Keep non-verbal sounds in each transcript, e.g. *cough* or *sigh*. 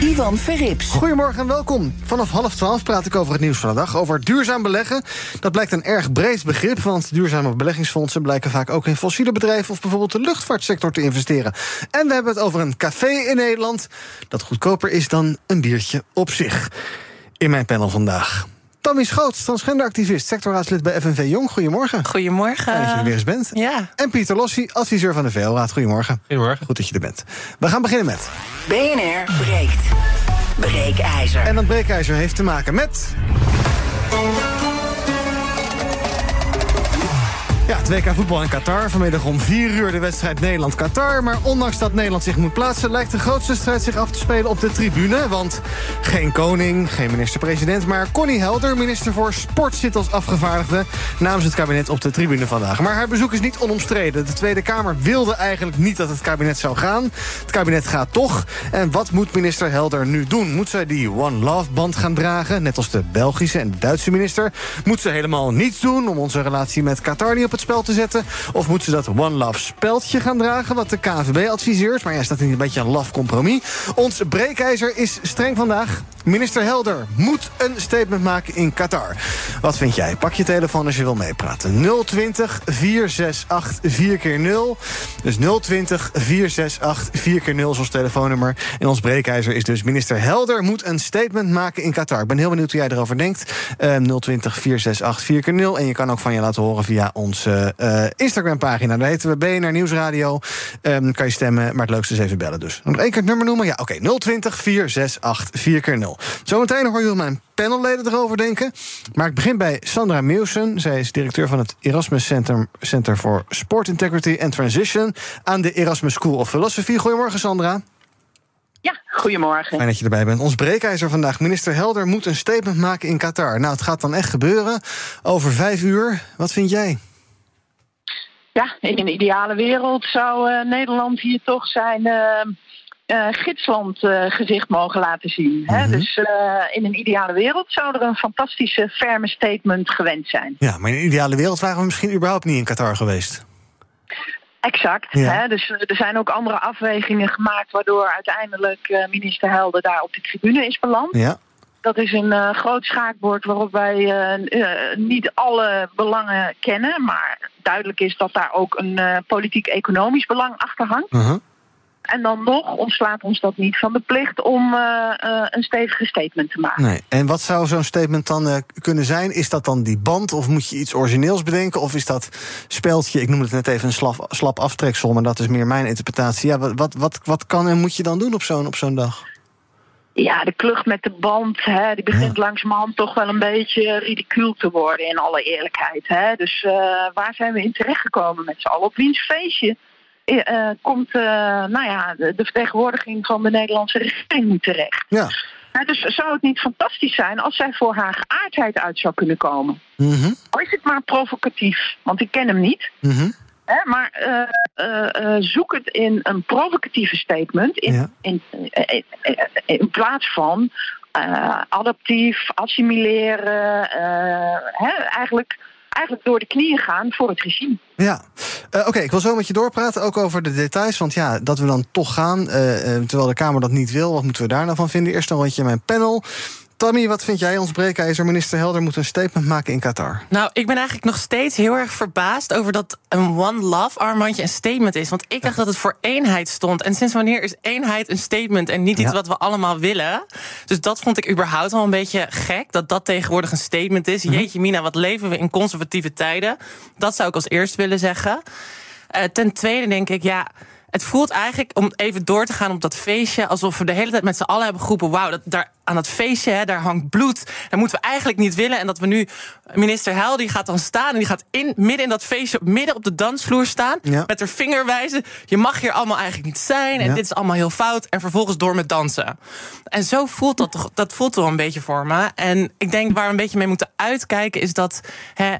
Ivan Verrips. Goedemorgen en welkom. Vanaf half twaalf praat ik over het nieuws van de dag. Over duurzaam beleggen. Dat blijkt een erg breed begrip, want duurzame beleggingsfondsen blijken vaak ook in fossiele bedrijven of bijvoorbeeld de luchtvaartsector te investeren. En we hebben het over een café in Nederland dat goedkoper is dan een biertje op zich. In mijn panel vandaag. Tammy Schoots, transgenderactivist, sectorraadslid bij FNV Jong. Goedemorgen. Goedemorgen. Fijn dat je er weer eens bent. Ja. En Pieter Lossi, adviseur van de VL-raad. Goedemorgen. Goedemorgen. Goed dat je er bent. We gaan beginnen met... BNR breekt. Breekijzer. En dat breekijzer heeft te maken met... Ja, het WK voetbal in Qatar. Vanmiddag om 4 uur de wedstrijd Nederland-Qatar. Maar ondanks dat Nederland zich moet plaatsen... lijkt de grootste strijd zich af te spelen op de tribune. Want geen koning, geen minister-president... maar Connie Helder, minister voor Sport, zit als afgevaardigde... namens het kabinet op de tribune vandaag. Maar haar bezoek is niet onomstreden. De Tweede Kamer wilde eigenlijk niet dat het kabinet zou gaan. Het kabinet gaat toch. En wat moet minister Helder nu doen? Moet zij die One Love-band gaan dragen... net als de Belgische en Duitse minister? Moet ze helemaal niets doen om onze relatie met Qatar niet op het spel te zetten? Of moet ze dat One Love speldje gaan dragen, wat de KNVB adviseert? Maar ja, staat in een beetje een laf compromis. Ons breekijzer is streng vandaag. Minister Helder moet een statement maken in Qatar. Wat vind jij? Pak je telefoon als je wil meepraten. 020 468 4 keer 0 Dus 020 468 4 keer 0 is ons telefoonnummer. En ons breekijzer is dus minister Helder moet een statement maken in Qatar. Ik ben heel benieuwd hoe jij erover denkt. Uh, 020 468 4 keer 0 En je kan ook van je laten horen via onze uh, Instagram-pagina. Daar heten we BNR Nieuwsradio. Um, kan je stemmen, maar het leukste is even bellen dus. Nog één keer het nummer noemen? Ja, oké. Okay. 020 468 4 keer 0 Zometeen hoor je mijn panelleden erover denken. Maar ik begin bij Sandra Meeuwsen. Zij is directeur van het Erasmus Center, Center for Sport Integrity and Transition... aan de Erasmus School of Philosophy. Goedemorgen, Sandra. Ja, goedemorgen. Fijn dat je erbij bent. Ons breekijzer vandaag. Minister Helder moet een statement maken in Qatar. Nou, het gaat dan echt gebeuren. Over vijf uur. Wat vind jij? Ja, in een ideale wereld zou uh, Nederland hier toch zijn... Uh, uh, gidsland uh, gezicht mogen laten zien. Mm -hmm. hè? Dus uh, in een ideale wereld zou er een fantastische, ferme statement gewend zijn. Ja, maar in een ideale wereld waren we misschien überhaupt niet in Qatar geweest. Exact. Ja. Hè? Dus er zijn ook andere afwegingen gemaakt... waardoor uiteindelijk minister Helder daar op de tribune is beland. Ja. Dat is een uh, groot schaakbord waarop wij uh, uh, niet alle belangen kennen. Maar duidelijk is dat daar ook een politiek-economisch belang achter hangt. -huh. En dan nog ontslaat ons dat niet van de plicht om uh, uh, een stevige statement te maken. Nee. En wat zou zo'n statement dan uh, kunnen zijn? Is dat dan die band of moet je iets origineels bedenken? Of is dat speldje, ik noemde het net even een slap, slap aftreksel... maar dat is meer mijn interpretatie. Ja, wat, wat, wat, wat kan en moet je dan doen op zo'n op zo'n dag? Ja, de klucht met de band, hè, die begint ja. langzamerhand toch wel een beetje ridicuul te worden, in alle eerlijkheid. Hè. Dus waar zijn we in terechtgekomen met z'n allen? Op wiens feestje? Uh, komt uh, nou ja, de, de, vertegenwoordiging van de Nederlandse regering terecht. Ja. Nou, dus zou het niet fantastisch zijn als zij voor haar geaardheid uit zou kunnen komen? Mm -hmm. Al is het maar provocatief, want ik ken hem niet. Mm -hmm. Hè, maar uh, zoek het in een provocatieve statement in, ja. in, in, in, plaats van adaptief, assimileren, hè, eigenlijk eigenlijk door de knieën gaan voor het regime. Ja, uh, oké, ik wil zo met je doorpraten, ook over de details. Want ja, dat we dan toch gaan, uh, terwijl de Kamer dat niet wil... wat moeten we daar nou van vinden? Eerst een rondje mijn panel. Tammy, wat vind jij? Ons breekijzer minister Helder moet een statement maken in Qatar. Nou, ik ben eigenlijk nog steeds heel erg verbaasd over dat een One Love armbandje een statement is. Want ik dacht dat het voor eenheid stond. En sinds wanneer is eenheid een statement en niet iets ja. wat we allemaal willen? Dus dat vond ik überhaupt wel een beetje gek, dat dat tegenwoordig een statement is. Mm -hmm. Jeetje mina, wat leven we in conservatieve tijden? Dat zou ik als eerst willen zeggen. Uh, ten tweede denk ik, ja... het voelt eigenlijk, om even door te gaan op dat feestje, alsof we de hele tijd met z'n allen hebben geroepen: wauw, dat, daar aan dat feestje, hè, daar hangt bloed. Dat moeten we eigenlijk niet willen. En dat we nu, minister Heil, die gaat dan staan en die gaat in, midden in dat feestje, midden op de dansvloer staan, Ja. met haar vinger wijzen: je mag hier allemaal eigenlijk niet zijn en Ja. dit is allemaal heel fout. En vervolgens door met dansen. En zo voelt dat toch, dat voelt toch een beetje voor me. En ik denk waar we een beetje mee moeten uitkijken, is dat. Hè,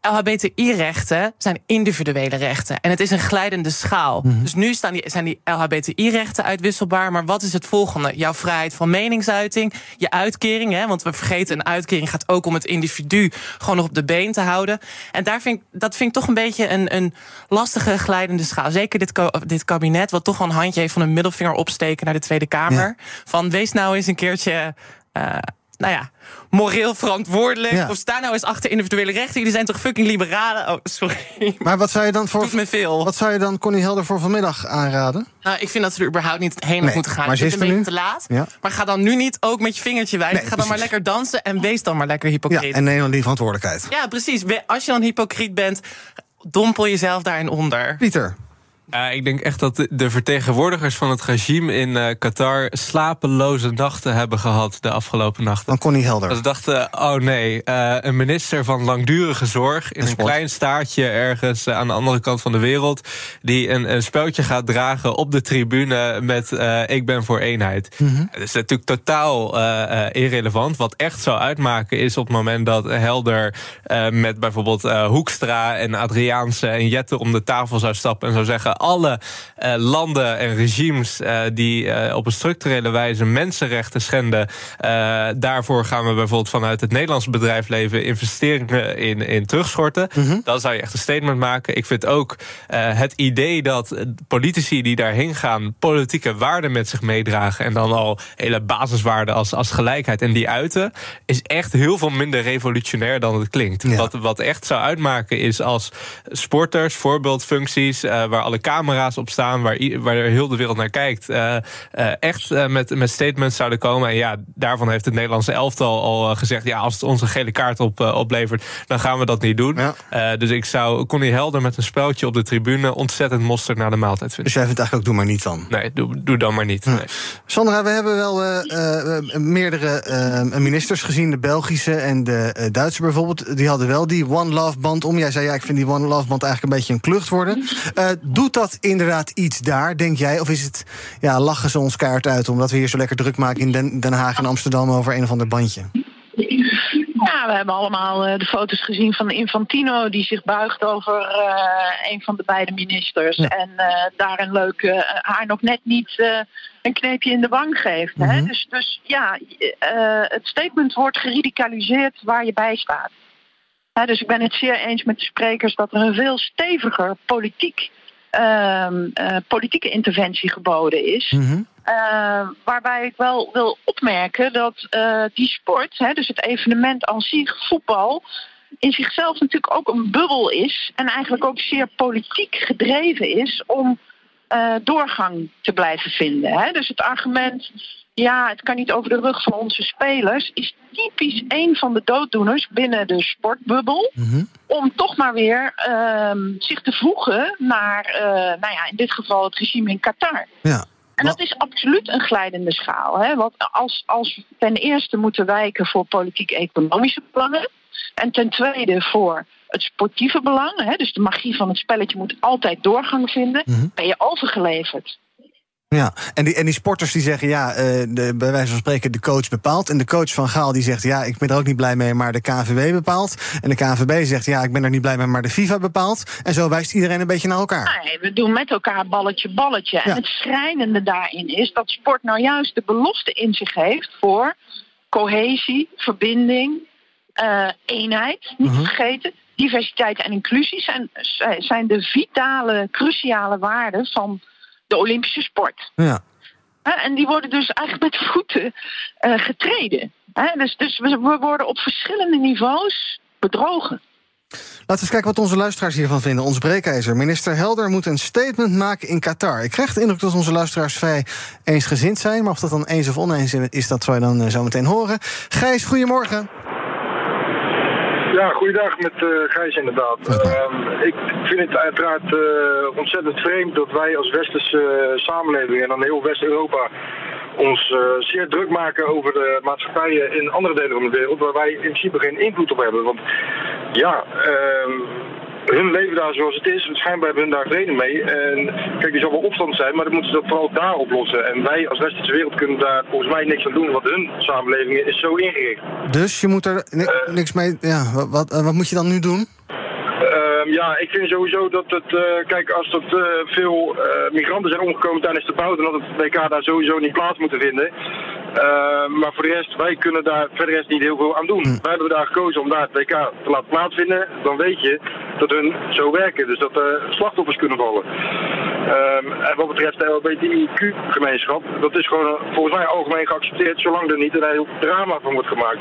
LHBTI-rechten zijn individuele rechten. En het is een glijdende schaal. Dus nu staan die, zijn die LHBTI-rechten uitwisselbaar. Maar wat is het volgende? Jouw vrijheid van meningsuiting, je uitkering. Hè? Want we vergeten, een uitkering gaat ook om het individu gewoon nog op de been te houden. En daar vind dat vind ik toch een beetje een, een lastige glijdende schaal. Zeker dit, dit kabinet, wat toch een handje heeft van een middelvinger opsteken naar de Tweede Kamer. Van wees nou eens een keertje. eh, nou ja, moreel verantwoordelijk. Ja. Of sta nou eens achter individuele rechten. Jullie zijn toch fucking liberalen? Oh, sorry. Maar wat zou je dan *laughs* voor. Doet me veel. Wat zou je dan Connie Helder voor vanmiddag aanraden? Nou, ik vind dat ze er überhaupt niet heen Nee, moeten gaan. maar ze is het er een te laat. Ja. Maar ga dan nu niet ook met je vingertje wijzen. Nee, ga dan maar lekker dansen en wees dan maar lekker Ja, hypocriet. en neem dan die verantwoordelijkheid. Ja, precies. Als je dan hypocriet bent, dompel jezelf daarin onder. Pieter. Ja, ik denk echt dat de- vertegenwoordigers van het regime in eh, Qatar slapeloze nachten hebben gehad de afgelopen nachten. Van Connie Helder. Dat ze dachten, oh nee, eh, een minister van langdurige zorg in En een klein staartje ergens eh, aan de andere kant van de wereld, die een, een gaat dragen op de tribune met eh, ik ben voor eenheid. Dat is natuurlijk totaal eh, eh, irrelevant. Wat echt zou uitmaken is op het moment dat Helder eh, met bijvoorbeeld eh, Hoekstra en Adriaanse en Jette om de tafel zou stappen en zou zeggen: alle eh, landen en regimes eh, die eh, op een structurele wijze mensenrechten schenden, daarvoor gaan we bijvoorbeeld vanuit het Nederlandse bedrijfsleven investeringen in, in terugschorten. Dan zou je echt een statement maken. Ik vind ook het idee dat politici die daarheen gaan politieke waarden met zich meedragen en dan al hele basiswaarden als, als gelijkheid en die uiten, is echt heel veel minder revolutionair dan het klinkt. Ja. Wat, wat echt zou uitmaken is als sporters, voorbeeldfuncties, waar alle camera's op staan, waar, waar heel de wereld naar kijkt, eh, eh, echt eh, met, met statements zouden komen. En ja, daarvan heeft het Nederlandse elftal al gezegd: ja, als het ons een gele kaart op, oplevert, dan gaan we dat niet doen. Ja. Dus ik zou Connie Helder met een speltje op de tribune ontzettend mosterd naar de maaltijd vinden. Dus jij vindt eigenlijk ook, doe maar niet dan. Nee, doe, doe dan maar niet. Nee. Sandra, we hebben wel meerdere ministers gezien. De Belgische en de Duitse bijvoorbeeld. Die hadden wel die One Love band om. Jij zei, ja, ik vind die One Love band eigenlijk een beetje een klucht worden. Doet dat inderdaad iets daar, denk jij? Of is het, ja, lachen ze ons kaart uit... omdat we hier zo lekker druk maken in Den, Den Haag en Amsterdam... over een of ander bandje? Ja, we hebben allemaal eh, de foto's gezien van Infantino die zich buigt over eh, een van de beide ministers. En eh, daar een leuk, haar nog net niet een kneepje in de wang geeft. hè? Dus, dus ja, het statement wordt geradicaliseerd waar je bij staat. Hè, dus ik ben het zeer eens met de sprekers dat er een veel steviger politiek, politieke interventie geboden is. Uh, waarbij ik wel wil opmerken dat uh, die sport, hè, dus het evenement aan zich, voetbal, in zichzelf natuurlijk ook een bubbel is. En eigenlijk ook zeer politiek gedreven is om uh, doorgang te blijven vinden. Hè. Dus het argument, ja, het kan niet over de rug van onze spelers, is typisch een van de dooddoeners binnen de sportbubbel. Mm-hmm. Om toch maar weer uh, zich te voegen naar, uh, nou ja, in dit geval het regime in Qatar. Ja. En dat is absoluut een glijdende schaal. Hè? Want als, als ten eerste moeten wijken voor politiek-economische belangen. En ten tweede voor het sportieve belang. Hè? Dus de magie van het spelletje moet altijd doorgang vinden. Mm-hmm. Ben je overgeleverd. Ja, en die, en die sporters die zeggen, ja, uh, de, bij wijze van spreken de coach bepaalt. En de coach van Gaal die zegt, ja, ik ben er ook niet blij mee, maar de KNVB bepaalt. En de KNVB zegt, ja, ik ben er niet blij mee, maar de FIFA bepaalt. En zo wijst iedereen een beetje naar elkaar. Nee, we doen met elkaar balletje, balletje. Ja. En het schrijnende daarin is dat sport nou juist de belofte in zich heeft voor cohesie, verbinding, uh, eenheid, niet Mhm. te vergeten. Diversiteit en inclusie zijn, zijn de vitale, cruciale waarden van de Olympische sport. Ja. En die worden dus eigenlijk met voeten uh, getreden. Dus, dus we worden op verschillende niveaus bedrogen. Laten we eens kijken wat onze luisteraars hiervan vinden. Ons breekijzer. Minister Helder moet een statement maken in Qatar. Ik krijg de indruk dat onze luisteraars vrij eensgezind zijn. Maar of dat dan eens of oneens is, dat zou je dan uh, zo meteen horen. Gijs, goedemorgen. Ja, goeiedag met uh, Gijs inderdaad. Uh, ik vind het uiteraard uh, ontzettend vreemd dat wij als westerse samenleving en dan heel West-Europa ons zeer druk maken over de maatschappijen in andere delen van de wereld waar wij in principe geen invloed op hebben. Want ja, ehm, hun leven daar zoals het is. Schijnbaar hebben hun daar vrede mee. En kijk, er zal wel opstand zijn, maar dan moeten ze dat vooral daar oplossen. En wij als westerse wereld kunnen daar volgens mij niks aan doen, want hun samenleving is zo ingericht. Dus je moet er uh, niks mee. Ja, wat, wat, wat moet je dan nu doen? Uh, ja, ik vind sowieso dat het. Uh, kijk, als er uh, veel migranten zijn omgekomen tijdens de bouw, dan had het WK daar sowieso niet plaats moeten vinden. Maar voor de rest, wij kunnen daar verder rest niet heel veel aan doen. Hm. Wij hebben daar gekozen om daar het WK te laten plaatsvinden. Dan weet je dat hun zo werken, dus dat er slachtoffers kunnen vallen. Um, en wat betreft de LBTIQ-gemeenschap, dat is gewoon volgens mij algemeen geaccepteerd, zolang er niet een heel drama van wordt gemaakt.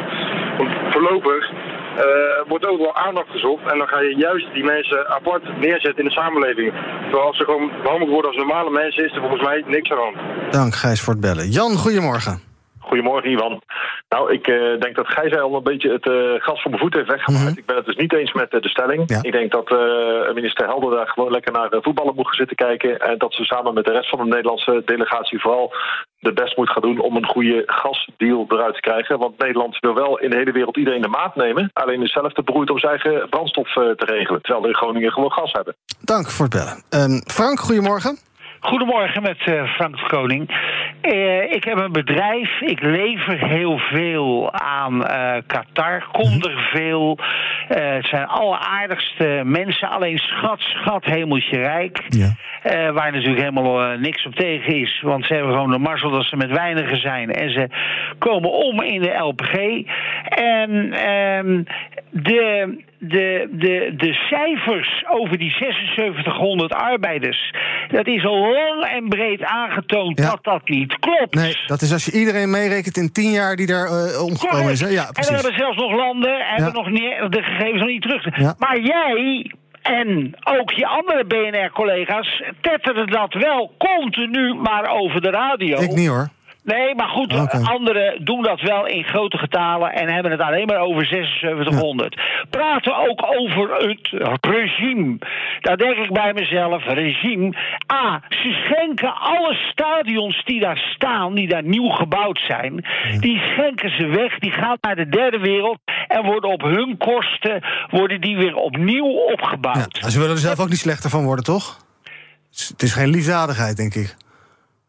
Want voorlopig uh, wordt ook wel aandacht gezocht. En dan ga je juist die mensen apart neerzetten in de samenleving. Terwijl als ze gewoon behandeld worden als normale mensen, is er volgens mij niks aan de hand. Dank Gijs voor het bellen. Jan, goedemorgen. Goedemorgen, Ivan. Nou, ik uh, denk dat Gijs al een beetje het uh, gas van mijn voet heeft weggemaakt. Mm -hmm. Ik ben het dus niet eens met uh, de stelling. Ja. Ik denk dat minister Helder daar gewoon lekker naar voetballen moet gaan zitten kijken. En dat ze samen met de rest van de Nederlandse delegatie vooral de best moet gaan doen om een goede gasdeal eruit te krijgen. Want Nederland wil wel in de hele wereld iedereen de maat nemen. Alleen is zelf te beroerd om zijn eigen brandstof te regelen. Terwijl we in Groningen gewoon gas hebben. Dank voor het bellen. Um, Frank, goedemorgen. Goedemorgen met uh, Frank Koning. Uh, ik heb een bedrijf, ik lever heel veel aan uh, Qatar, kom er veel. het zijn alleraardigste mensen, alleen schat, schat, hemeltje rijk. Ja. waar natuurlijk helemaal niks op tegen is, want ze hebben gewoon de marzel dat ze met weinigen zijn. En ze komen om in de LPG. En ehm, de de, de, de cijfers over die 7600 arbeiders. Dat is al lang en breed aangetoond dat dat niet klopt. Nee, dat is als je iedereen meerekent in 10 jaar die daar uh, omgekomen is. Hè? Ja, precies. En we hebben zelfs nog landen en ja. nog niet, de gegevens nog niet terug. Ja. Maar jij en ook je andere BNR-collega's tetteren dat wel continu maar over de radio. Ik niet hoor. Nee, maar goed, okay. anderen doen dat wel in grote getalen en hebben het alleen maar over 7600. Ja. Praten ook over het regime. Daar denk ik bij mezelf, regime. A, ze schenken alle stadions die daar staan, die daar nieuw gebouwd zijn, ja. die schenken ze weg, die gaan naar de derde wereld en worden op hun kosten worden die weer opnieuw opgebouwd. Ja, ze willen er zelf ook niet slechter van worden, toch? Het is geen liefdadigheid, denk ik.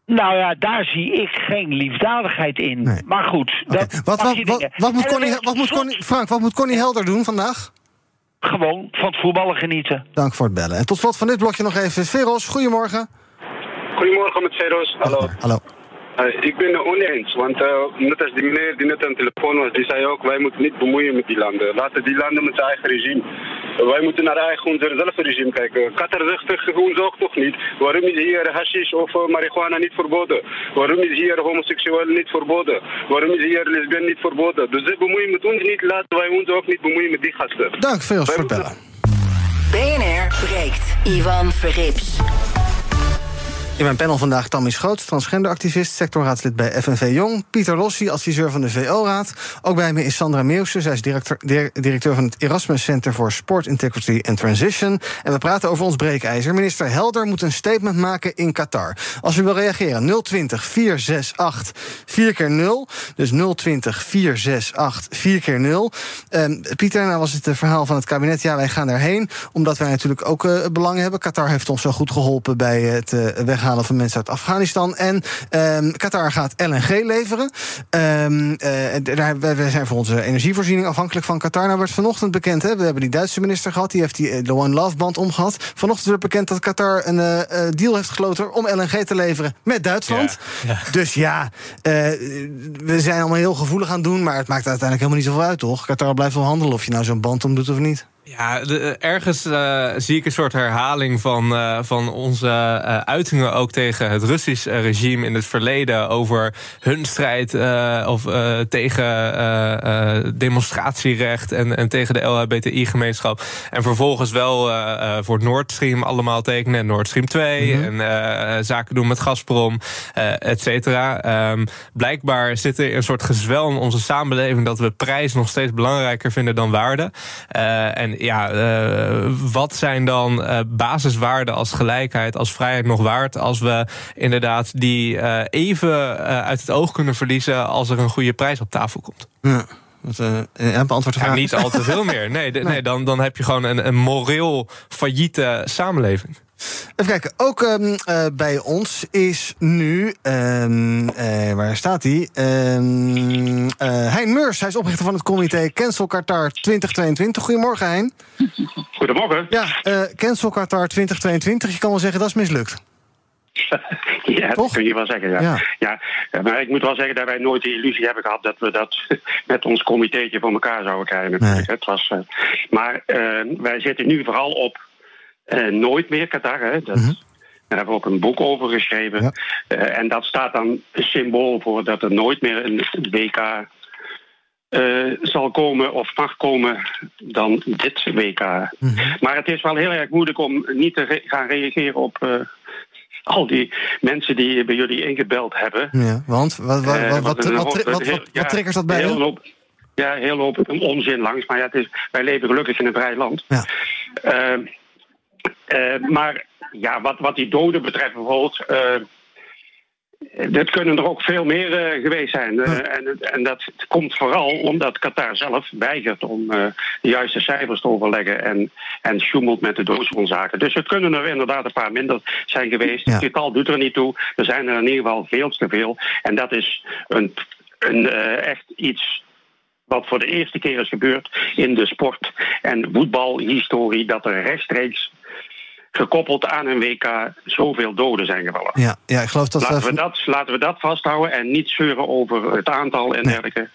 Nou ja, daar zie ik geen liefdadigheid in. Nee. Maar goed, okay. dat wat, wat, wat, wat, moet Connie, wat moet Connie, Frank, wat moet Connie Helder doen vandaag? Gewoon van het voetballen genieten. Dank voor het bellen. En tot slot van dit blokje nog even Veros. Goedemorgen. Goedemorgen met Veros. Hallo. Hallo. Uh, ik ben het oneens, want uh, net als die meneer die net aan de telefoon was, die zei ook, wij moeten niet bemoeien met die landen. Laten die landen met zijn eigen regime. Wij moeten naar eigen onszelf regime kijken. Qatar zegt tegen ons ook toch niet. Waarom is hier hashish of uh, marihuana niet verboden? Waarom is hier homoseksueel niet verboden? Waarom is hier lesbien niet verboden? Dus ze bemoeien met ons niet, laten wij ons ook niet bemoeien met die gasten. Dank veel voor het bellen. BNR breekt. Ivan Verrips. In mijn panel vandaag Tammy Schoots, transgenderactivist, sectorraadslid bij FNV Jong. Pieter Lossi, adviseur van de VO-raad. Ook bij me is Sandra Meeuwse, zij is directeur, directeur van het Erasmus Center for Sport Integrity and Transition. En we praten over ons breekijzer. Minister Helder moet een statement maken in Qatar. Als u wil reageren, 020 468 4 keer 0 Dus 020 468 4 keer 0 um, Pieter, nou was het verhaal van het kabinet. Ja, wij gaan daarheen, omdat wij natuurlijk ook uh, belang hebben. Qatar heeft ons zo goed geholpen bij het uh, weghalen van mensen uit Afghanistan. En um, Qatar gaat LNG leveren. Um, uh, daar, wij zijn voor onze energievoorziening afhankelijk van Qatar. Nou werd vanochtend bekend, hè, we hebben die Duitse minister gehad... die heeft die, de One Love band omgehad. Vanochtend werd bekend dat Qatar een uh, deal heeft gesloten... om LNG te leveren met Duitsland. Ja, ja. *laughs* Dus ja, uh, we zijn allemaal heel gevoelig aan het doen... maar het maakt uiteindelijk helemaal niet zoveel uit, toch? Qatar blijft wel handelen of je nou zo'n band om doet of niet. Ja, de, ergens uh, zie ik een soort herhaling van, uh, van onze uh, uitingen ook tegen het Russisch regime in het verleden over hun strijd of tegen demonstratierecht en, en tegen de LHBTI-gemeenschap. En vervolgens wel voor Nord Stream allemaal tekenen, Nord Stream 2 mm -hmm. en zaken doen met Gazprom, et cetera. Um, blijkbaar zit er een soort gezwel in onze samenleving dat we prijs nog steeds belangrijker vinden dan waarde. en ja, uh, wat zijn dan uh, basiswaarden als gelijkheid, als vrijheid nog waard... als we inderdaad die uh, even uit het oog kunnen verliezen... als er een goede prijs op tafel komt? Ja. Uh, ja, beantwoord de vraag. Ja, niet al te veel meer. Nee, *laughs* de, nee. nee dan, dan heb je gewoon een, een moreel failliete samenleving. Even kijken, ook um, uh, bij ons is nu, um, uh, waar staat hij? Um, uh, hein Meurs, hij is oprichter van het comité Cancel Qatar 2022. Goedemorgen, Hein. Goedemorgen. Ja, Cancel Qatar 2022, je kan wel zeggen dat is mislukt. *laughs* ja, Toch? dat kun je wel zeggen. Ja. Ja. ja. maar ik moet wel zeggen dat wij nooit de illusie hebben gehad dat we dat *laughs* met ons comitéetje voor elkaar zouden krijgen. Nee. Het was, maar wij zitten nu vooral op uh, nooit meer Qatar. Hè. Dat, mm-hmm. Daar hebben we ook een boek over geschreven. Ja. Uh, en dat staat dan symbool voor dat er nooit meer een WK uh, zal komen of mag komen dan dit WK. Mm-hmm. Maar het is wel heel erg moeilijk om niet te re- gaan reageren op al die mensen die bij jullie ingebeld hebben. Ja, want wat, wat, wat, wat, wat, wat, wat triggert dat bij heel hoop, Ja, heel hoop onzin langs. Maar ja, het is, wij leven gelukkig in een vrij land. Ja. Uh, uh, maar ja, wat, wat die doden betreft bijvoorbeeld. Dat kunnen er ook veel meer uh, geweest zijn. en, en, dat komt vooral omdat Qatar zelf weigert om de juiste cijfers te overleggen en, en sjoemelt met de doodsoorzaken. Dus het kunnen er inderdaad een paar minder zijn geweest. Ja. Het getal doet er niet toe. Er zijn er in ieder geval veel te veel. En dat is een, een echt iets wat voor de eerste keer is gebeurd in de sport- en voetbalhistorie, dat er rechtstreeks gekoppeld aan een WK zoveel doden zijn gevallen. Ja, ja ik geloof dat... Laten we dat, laten we dat vasthouden en niet zeuren over het aantal en dergelijke.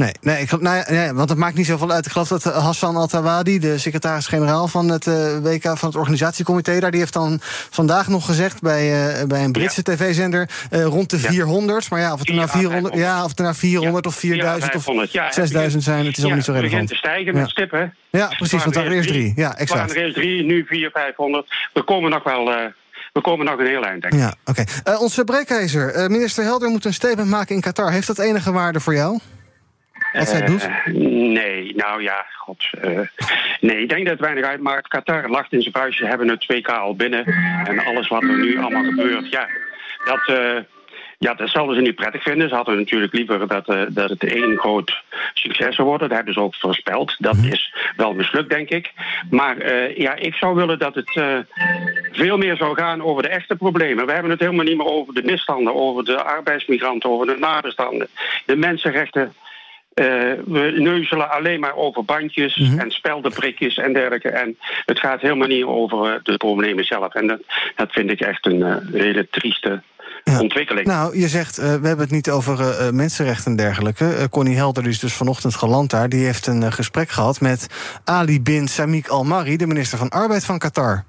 Nee, nee, ik, nou ja, want het maakt niet zoveel uit. Ik geloof dat eh, Hassan Al-Tawadi, de secretaris-generaal van het uh, eh, WK van het organisatiecomité, daar, die heeft dan vandaag nog gezegd bij, uh, bij een Britse ja. tv-zender uh, rond de ja. 400. Maar ja, of het er nou 400, ja, of er nou 400 ja. of 4000 of 6000 zijn, het is allemaal niet zo relevant. Het begint te stijgen met stip, hè? Ja, precies, want er waren eerst drie. Ja, exact. Er waren er eerst drie, nu 400, 500. We komen nog wel we komen nog een heel eind, denk ik. Ja, oké. Okay. Uh, onze breekijzer, uh, minister Helder moet een statement maken in Qatar. Heeft dat enige waarde voor jou? Wat zij doet? Uh, nee, nou ja, god. Uh, nee, ik denk dat het weinig uitmaakt. Qatar lacht in zijn buisje, hebben het 2K al binnen. En alles wat er nu allemaal gebeurt, ja, dat, uh, ja, dat zouden ze niet prettig vinden. Ze hadden natuurlijk liever dat, dat het één groot succes zou worden. Dat hebben ze ook voorspeld. Dat mm. is wel mislukt, denk ik. Maar ja, ik zou willen dat het veel meer zou gaan over de echte problemen. We hebben het helemaal niet meer over de misstanden, over de arbeidsmigranten, over de nabestaanden, de mensenrechten. Uh, we neuzelen alleen maar over bandjes mm -hmm. en speldenprikjes en dergelijke. En het gaat helemaal niet over uh, de problemen zelf. En dat, dat vind ik echt een uh, hele trieste ja. ontwikkeling. Nou, je zegt, we hebben het niet over mensenrechten en dergelijke. Connie Helder is dus vanochtend geland daar. Die heeft een gesprek gehad met Ali bin Samik Al-Mari... de minister van Arbeid van Qatar.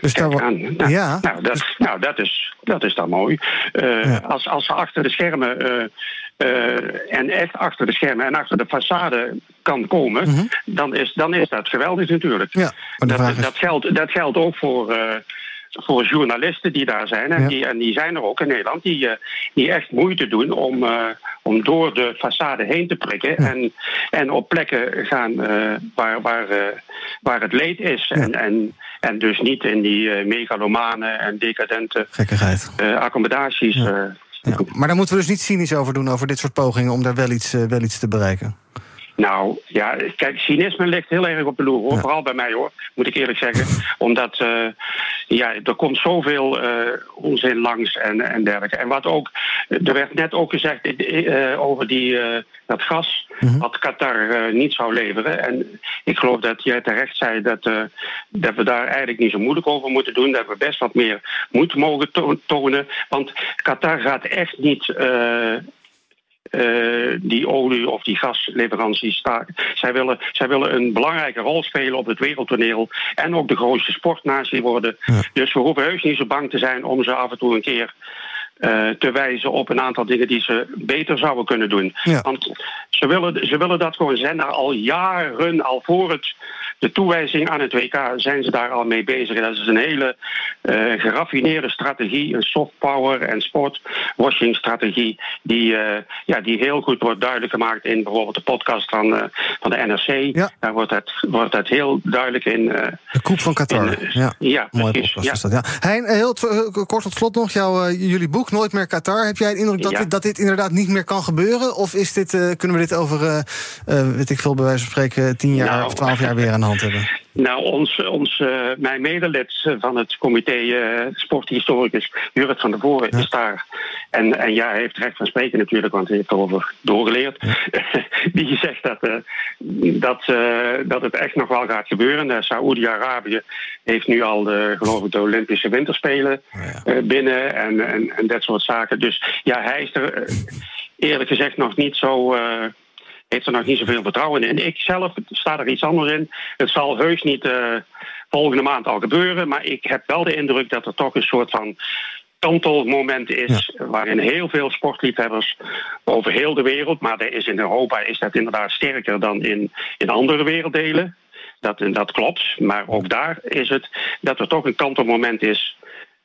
Dus daar nou, ja. nou, dat, nou dat, is, dat is dan mooi. Ja. als, als ze achter de schermen uh, en echt achter de schermen en achter de façade kan komen, mm -hmm. dan, is, dan is dat geweldig natuurlijk. Ja, dat, is... dat, geldt, dat geldt ook voor. Uh, voor journalisten die daar zijn, en, ja. die, en die zijn er ook in Nederland, die, uh, die echt moeite doen om, uh, om door de façade heen te prikken ja. en, en op plekken gaan uh, waar, waar, waar het leed is. Ja. En, en, en dus niet in die megalomane en decadente accommodaties. Maar daar moeten we dus niet cynisch over doen, over dit soort pogingen om daar wel iets, uh, wel iets te bereiken. Nou, ja, kijk, cynisme ligt heel erg op de loer, hoor. Ja. Vooral bij mij, hoor, moet ik eerlijk zeggen. *laughs* Omdat, uh, ja, er komt zoveel uh, onzin langs en, en dergelijke. En wat ook, er werd net ook gezegd uh, over die, dat gas, -hmm. wat Qatar niet zou leveren. En ik geloof dat jij terecht zei dat, dat we daar eigenlijk niet zo moeilijk over moeten doen. Dat we best wat meer moed mogen to tonen. Want Qatar gaat echt niet eh, die olie of die gasleveranties staken. Zij willen, zij willen een belangrijke rol spelen op het wereldtoneel en ook de grootste sportnatie worden. Dus we hoeven heus niet zo bang te zijn om ze af en toe een keer te wijzen op een aantal dingen die ze beter zouden kunnen doen. Want ze willen, ze willen dat gewoon zijn al jaren, al voor het de toewijzing aan het WK zijn ze daar al mee bezig. Dat is een hele uh, geraffineerde strategie, een soft power en sportwashing strategie, die, uh, ja, die heel goed wordt duidelijk gemaakt in bijvoorbeeld de podcast van, uh, van de NRC. Ja. Daar wordt het, wordt het heel duidelijk in. de koep van Qatar. In, ja, ja Mooi precies. Ja. Dat, ja. Hein, heel kort tot slot nog, jouw, jullie boek Nooit meer Qatar. Heb jij de indruk dat, Ja. dit, dat dit inderdaad niet meer kan gebeuren? Of is dit, kunnen we dit over, weet ik veel, bij wijze van spreken, tien jaar Nou. of twaalf jaar weer aan de hand hebben? Nou, ons, ons, eh, mijn medelid van het comité eh, sporthistoricus, Jurrit van der Voren, is daar. En, en ja, hij heeft recht van spreken natuurlijk, want hij heeft erover doorgeleerd. *laughs* Die zegt dat, eh, dat, dat het echt nog wel gaat gebeuren. Saoedi-Arabië heeft nu al, de, geloof ik, de Olympische Winterspelen eh, binnen en, en, en dat soort zaken. Dus ja, hij is er eerlijk gezegd nog niet zo heeft er nog niet zoveel vertrouwen in. Ik zelf sta er iets anders in. Het zal heus niet eh, volgende maand al gebeuren, maar ik heb wel de indruk dat er toch een soort van kantelmoment is, waarin heel veel sportliefhebbers over heel de wereld, maar er is in Europa is dat inderdaad sterker dan in, in andere werelddelen. Dat, dat klopt, maar ook daar is het dat er toch een kantelmoment is.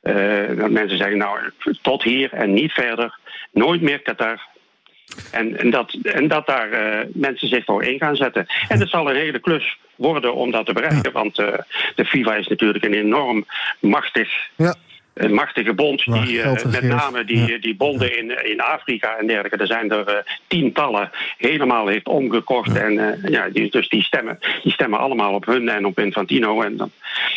eh, dat mensen zeggen, nou, tot hier en niet verder. Nooit meer Qatar. En, en, dat, en dat daar eh, mensen zich voor in gaan zetten. En het zal een hele klus worden om dat te bereiken. Want eh, de FIFA is natuurlijk een enorm machtig, Ja. een machtige bond. Die, eh, met name die, Ja. die bonden in, in Afrika en dergelijke. Er zijn er tientallen helemaal heeft omgekocht. En ja, die, dus die stemmen, die stemmen allemaal op hun en op Infantino. En dan,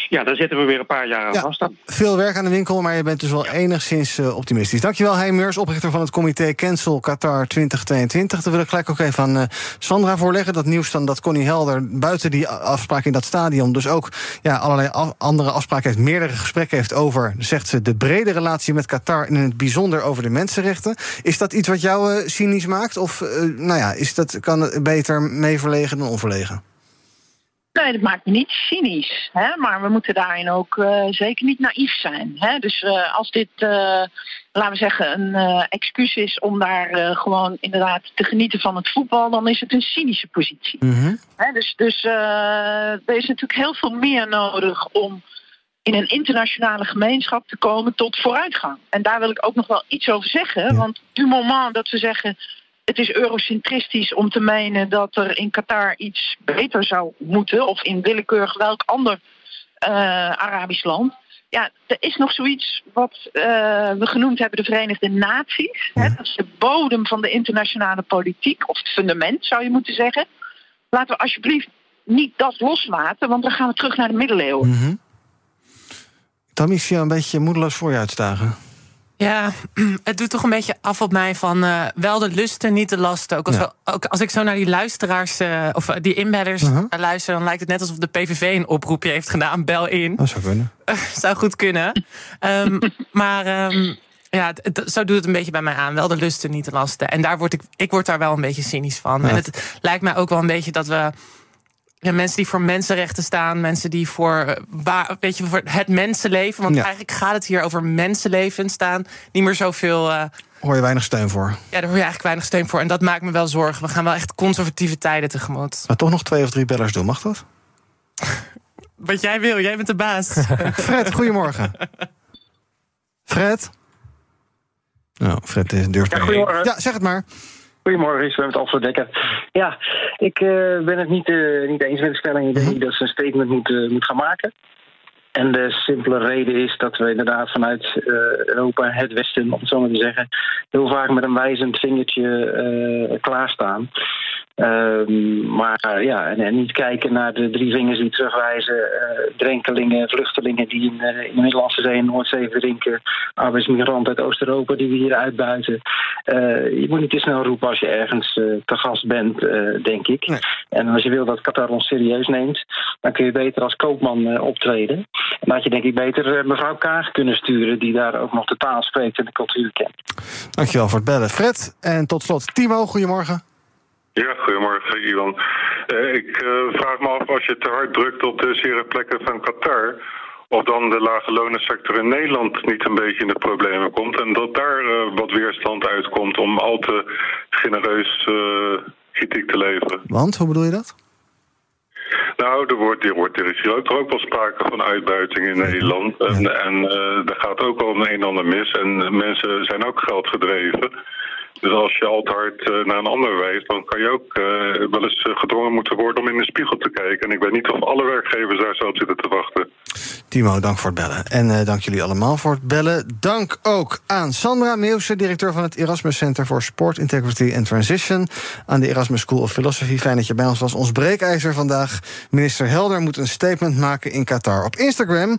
ja, dan zitten we weer een paar jaar aan Ja. vast. dan. Veel werk aan de winkel, maar je bent dus wel enigszins eh, optimistisch. Dankjewel, Hein Meurs, oprichter van het comité Cancel Qatar 2022. Dan wil ik gelijk ook even aan eh, Sandra voorleggen. Dat nieuws dan dat Connie Helder buiten die afspraak in dat stadion... dus ook ja, allerlei af- andere afspraken heeft, meerdere gesprekken heeft over... zegt ze, de brede relatie met Qatar... en in het bijzonder over de mensenrechten. Is dat iets wat jou eh, cynisch maakt? Of nou ja, is dat, kan het beter mee verlegen dan onverlegen? Nee, dat maakt me niet cynisch. Hè? Maar we moeten daarin ook eh, zeker niet naïef zijn. Hè? Dus eh, als dit, eh, laten we zeggen, een excuus is om daar gewoon inderdaad te genieten van het voetbal, dan is het een cynische positie. Hè? Dus, dus er is natuurlijk heel veel meer nodig om in een internationale gemeenschap te komen tot vooruitgang. En daar wil ik ook nog wel iets over zeggen. Want du moment dat we zeggen het is eurocentristisch om te menen dat er in Qatar iets beter zou moeten, of in willekeurig welk ander eh, Arabisch land. Ja, er is nog zoiets wat eh, we genoemd hebben de Verenigde Naties. Hè, dat is de bodem van de internationale politiek, of het fundament zou je moeten zeggen. Laten we alsjeblieft niet dat loslaten, want dan gaan we terug naar de middeleeuwen. Tammy, ik zie jou een beetje moedeloos voor je. Ja, *clears throat* het doet toch een beetje af op mij van eh, wel de lusten, niet de lasten. Ook als, Ja. we- ook als ik zo naar die luisteraars eh, of eh, die inbedders eh, luister, dan lijkt het net alsof de PVV een oproepje heeft gedaan. Bel in. Dat zou kunnen. *laughs* zou goed kunnen. Ehm, maar ehm, ja, zo doet het een beetje bij mij aan. Wel de lusten, niet de lasten. En daar word ik, ik word daar wel een beetje cynisch van. Ja. En het lijkt mij ook wel een beetje dat we. Ja, mensen die voor mensenrechten staan, mensen die voor, eh, waar, weet je, voor het mensenleven. Want Ja. eigenlijk gaat het hier over mensenleven staan. Niet meer zoveel. eh, Hoor je weinig steun voor. ja, daar hoor je eigenlijk weinig steun voor. En dat maakt me wel zorgen. We gaan wel echt conservatieve tijden tegemoet. Maar toch nog twee of drie bellers doen, mag dat? *laughs* Wat jij wil, jij bent de baas. *laughs* Fred, goedemorgen. Fred? Nou, Fred is een deurspreker. Ja, goedemorgen. Ja, zeg het maar. Goedemorgen, ik ben met Alfred Dekker. Ja, ik eh, ben het niet, eh, niet eens met de stelling. Ik denk niet dat ze een statement moet, eh, moet gaan maken. En de simpele reden is dat we inderdaad vanuit eh, Europa, het Westen, om het zo maar te zeggen, heel vaak met een wijzend vingertje eh, klaarstaan. Ehm, maar ja, en, en, niet kijken naar de drie vingers die terugwijzen. Uh, drenkelingen, vluchtelingen die in, in, de Middellandse Zee en Noordzee verdrinken. Arbeidsmigranten uit Oost-Europa die we hier uitbuiten. je moet niet te snel roepen als je ergens te gast bent, denk ik. En als je wil dat Qatar ons serieus neemt, dan kun je beter als koopman optreden. Dan had je denk ik beter mevrouw Kaag kunnen sturen, die daar ook nog de taal spreekt en de cultuur kent. Dankjewel voor het bellen, Fred. En tot slot, Timo, goedemorgen. Ja, goedemorgen, Ivan. Uh, ik uh, vraag me af, als je te hard drukt op de zere plekken van Qatar... of dan de lage lonensector in Nederland niet een beetje in de problemen komt... en dat daar uh, wat weerstand uitkomt om al te genereus kritiek te leveren. Want, hoe bedoel je dat? Nou, er, wordt, er, wordt, er is hier ook, ook wel sprake van uitbuiting in Nederland. En, en uh, er gaat ook al een en ander mis. En mensen zijn ook geld gedreven. Dus als je al te hard uh, naar een ander wijst, dan kan je ook uh, wel eens gedwongen moeten worden om in de spiegel te kijken. En ik weet niet of alle werkgevers daar zo op zitten te wachten. Timo, dank voor het bellen. En dank jullie allemaal voor het bellen. Dank ook aan Sandra Meeuwse, directeur van het Erasmus Center for Sport Integrity and Transition. Aan de Erasmus School of Philosophy. Fijn dat je bij ons was. Ons breekijzer vandaag. Minister Helder moet een statement maken in Qatar. Op Instagram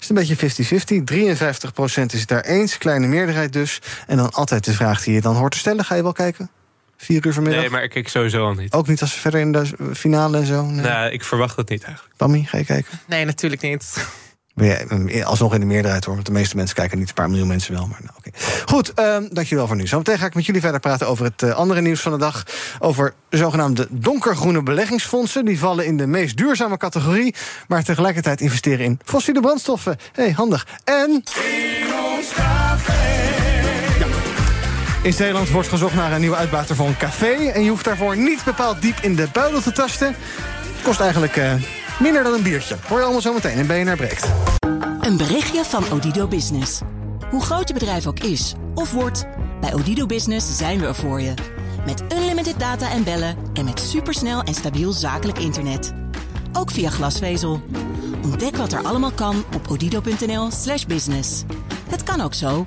is het een beetje 50-50. 53% is het daar eens, kleine meerderheid dus. En dan altijd de vraag die je dan hoort te stellen. Ga je wel kijken? Vier uur vanmiddag? Nee, maar ik kijk sowieso al niet. Ook niet als we verder in de finale en zo? Nee, nee ik verwacht dat niet eigenlijk. Pammy, ga je kijken? Nee, natuurlijk niet. Ben jij alsnog in de meerderheid hoor. Want de meeste mensen kijken niet, een paar miljoen mensen wel. Maar nou, oké. Goed, uh, dankjewel voor nu. Zometeen ga ik met jullie verder praten over het uh, andere nieuws van de dag. Over de zogenaamde donkergroene beleggingsfondsen. Die vallen in de meest duurzame categorie. Maar tegelijkertijd investeren in fossiele brandstoffen. hey, handig. En. In Zeeland wordt gezocht naar een nieuwe uitbater voor een café. En je hoeft daarvoor niet bepaald diep in de buidel te tasten. Het kost eigenlijk uh, minder dan een biertje. Hoor je allemaal zo meteen in BNR Breekt. Een berichtje van Odido Business. Hoe groot je bedrijf ook is of wordt... bij Odido Business zijn we er voor je. Met unlimited data en bellen... en met supersnel en stabiel zakelijk internet. Ook via glasvezel. Ontdek wat er allemaal kan op odido.nl slash business. Het kan ook zo.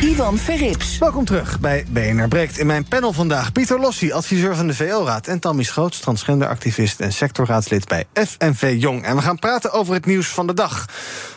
Ivan Verrips. Welkom terug bij BNR Breekt. In mijn panel vandaag Pieter Lossi, adviseur van de VO-raad... en Tammy Schoots, transgenderactivist en sectorraadslid bij FNV Jong. En we gaan praten over het nieuws van de dag.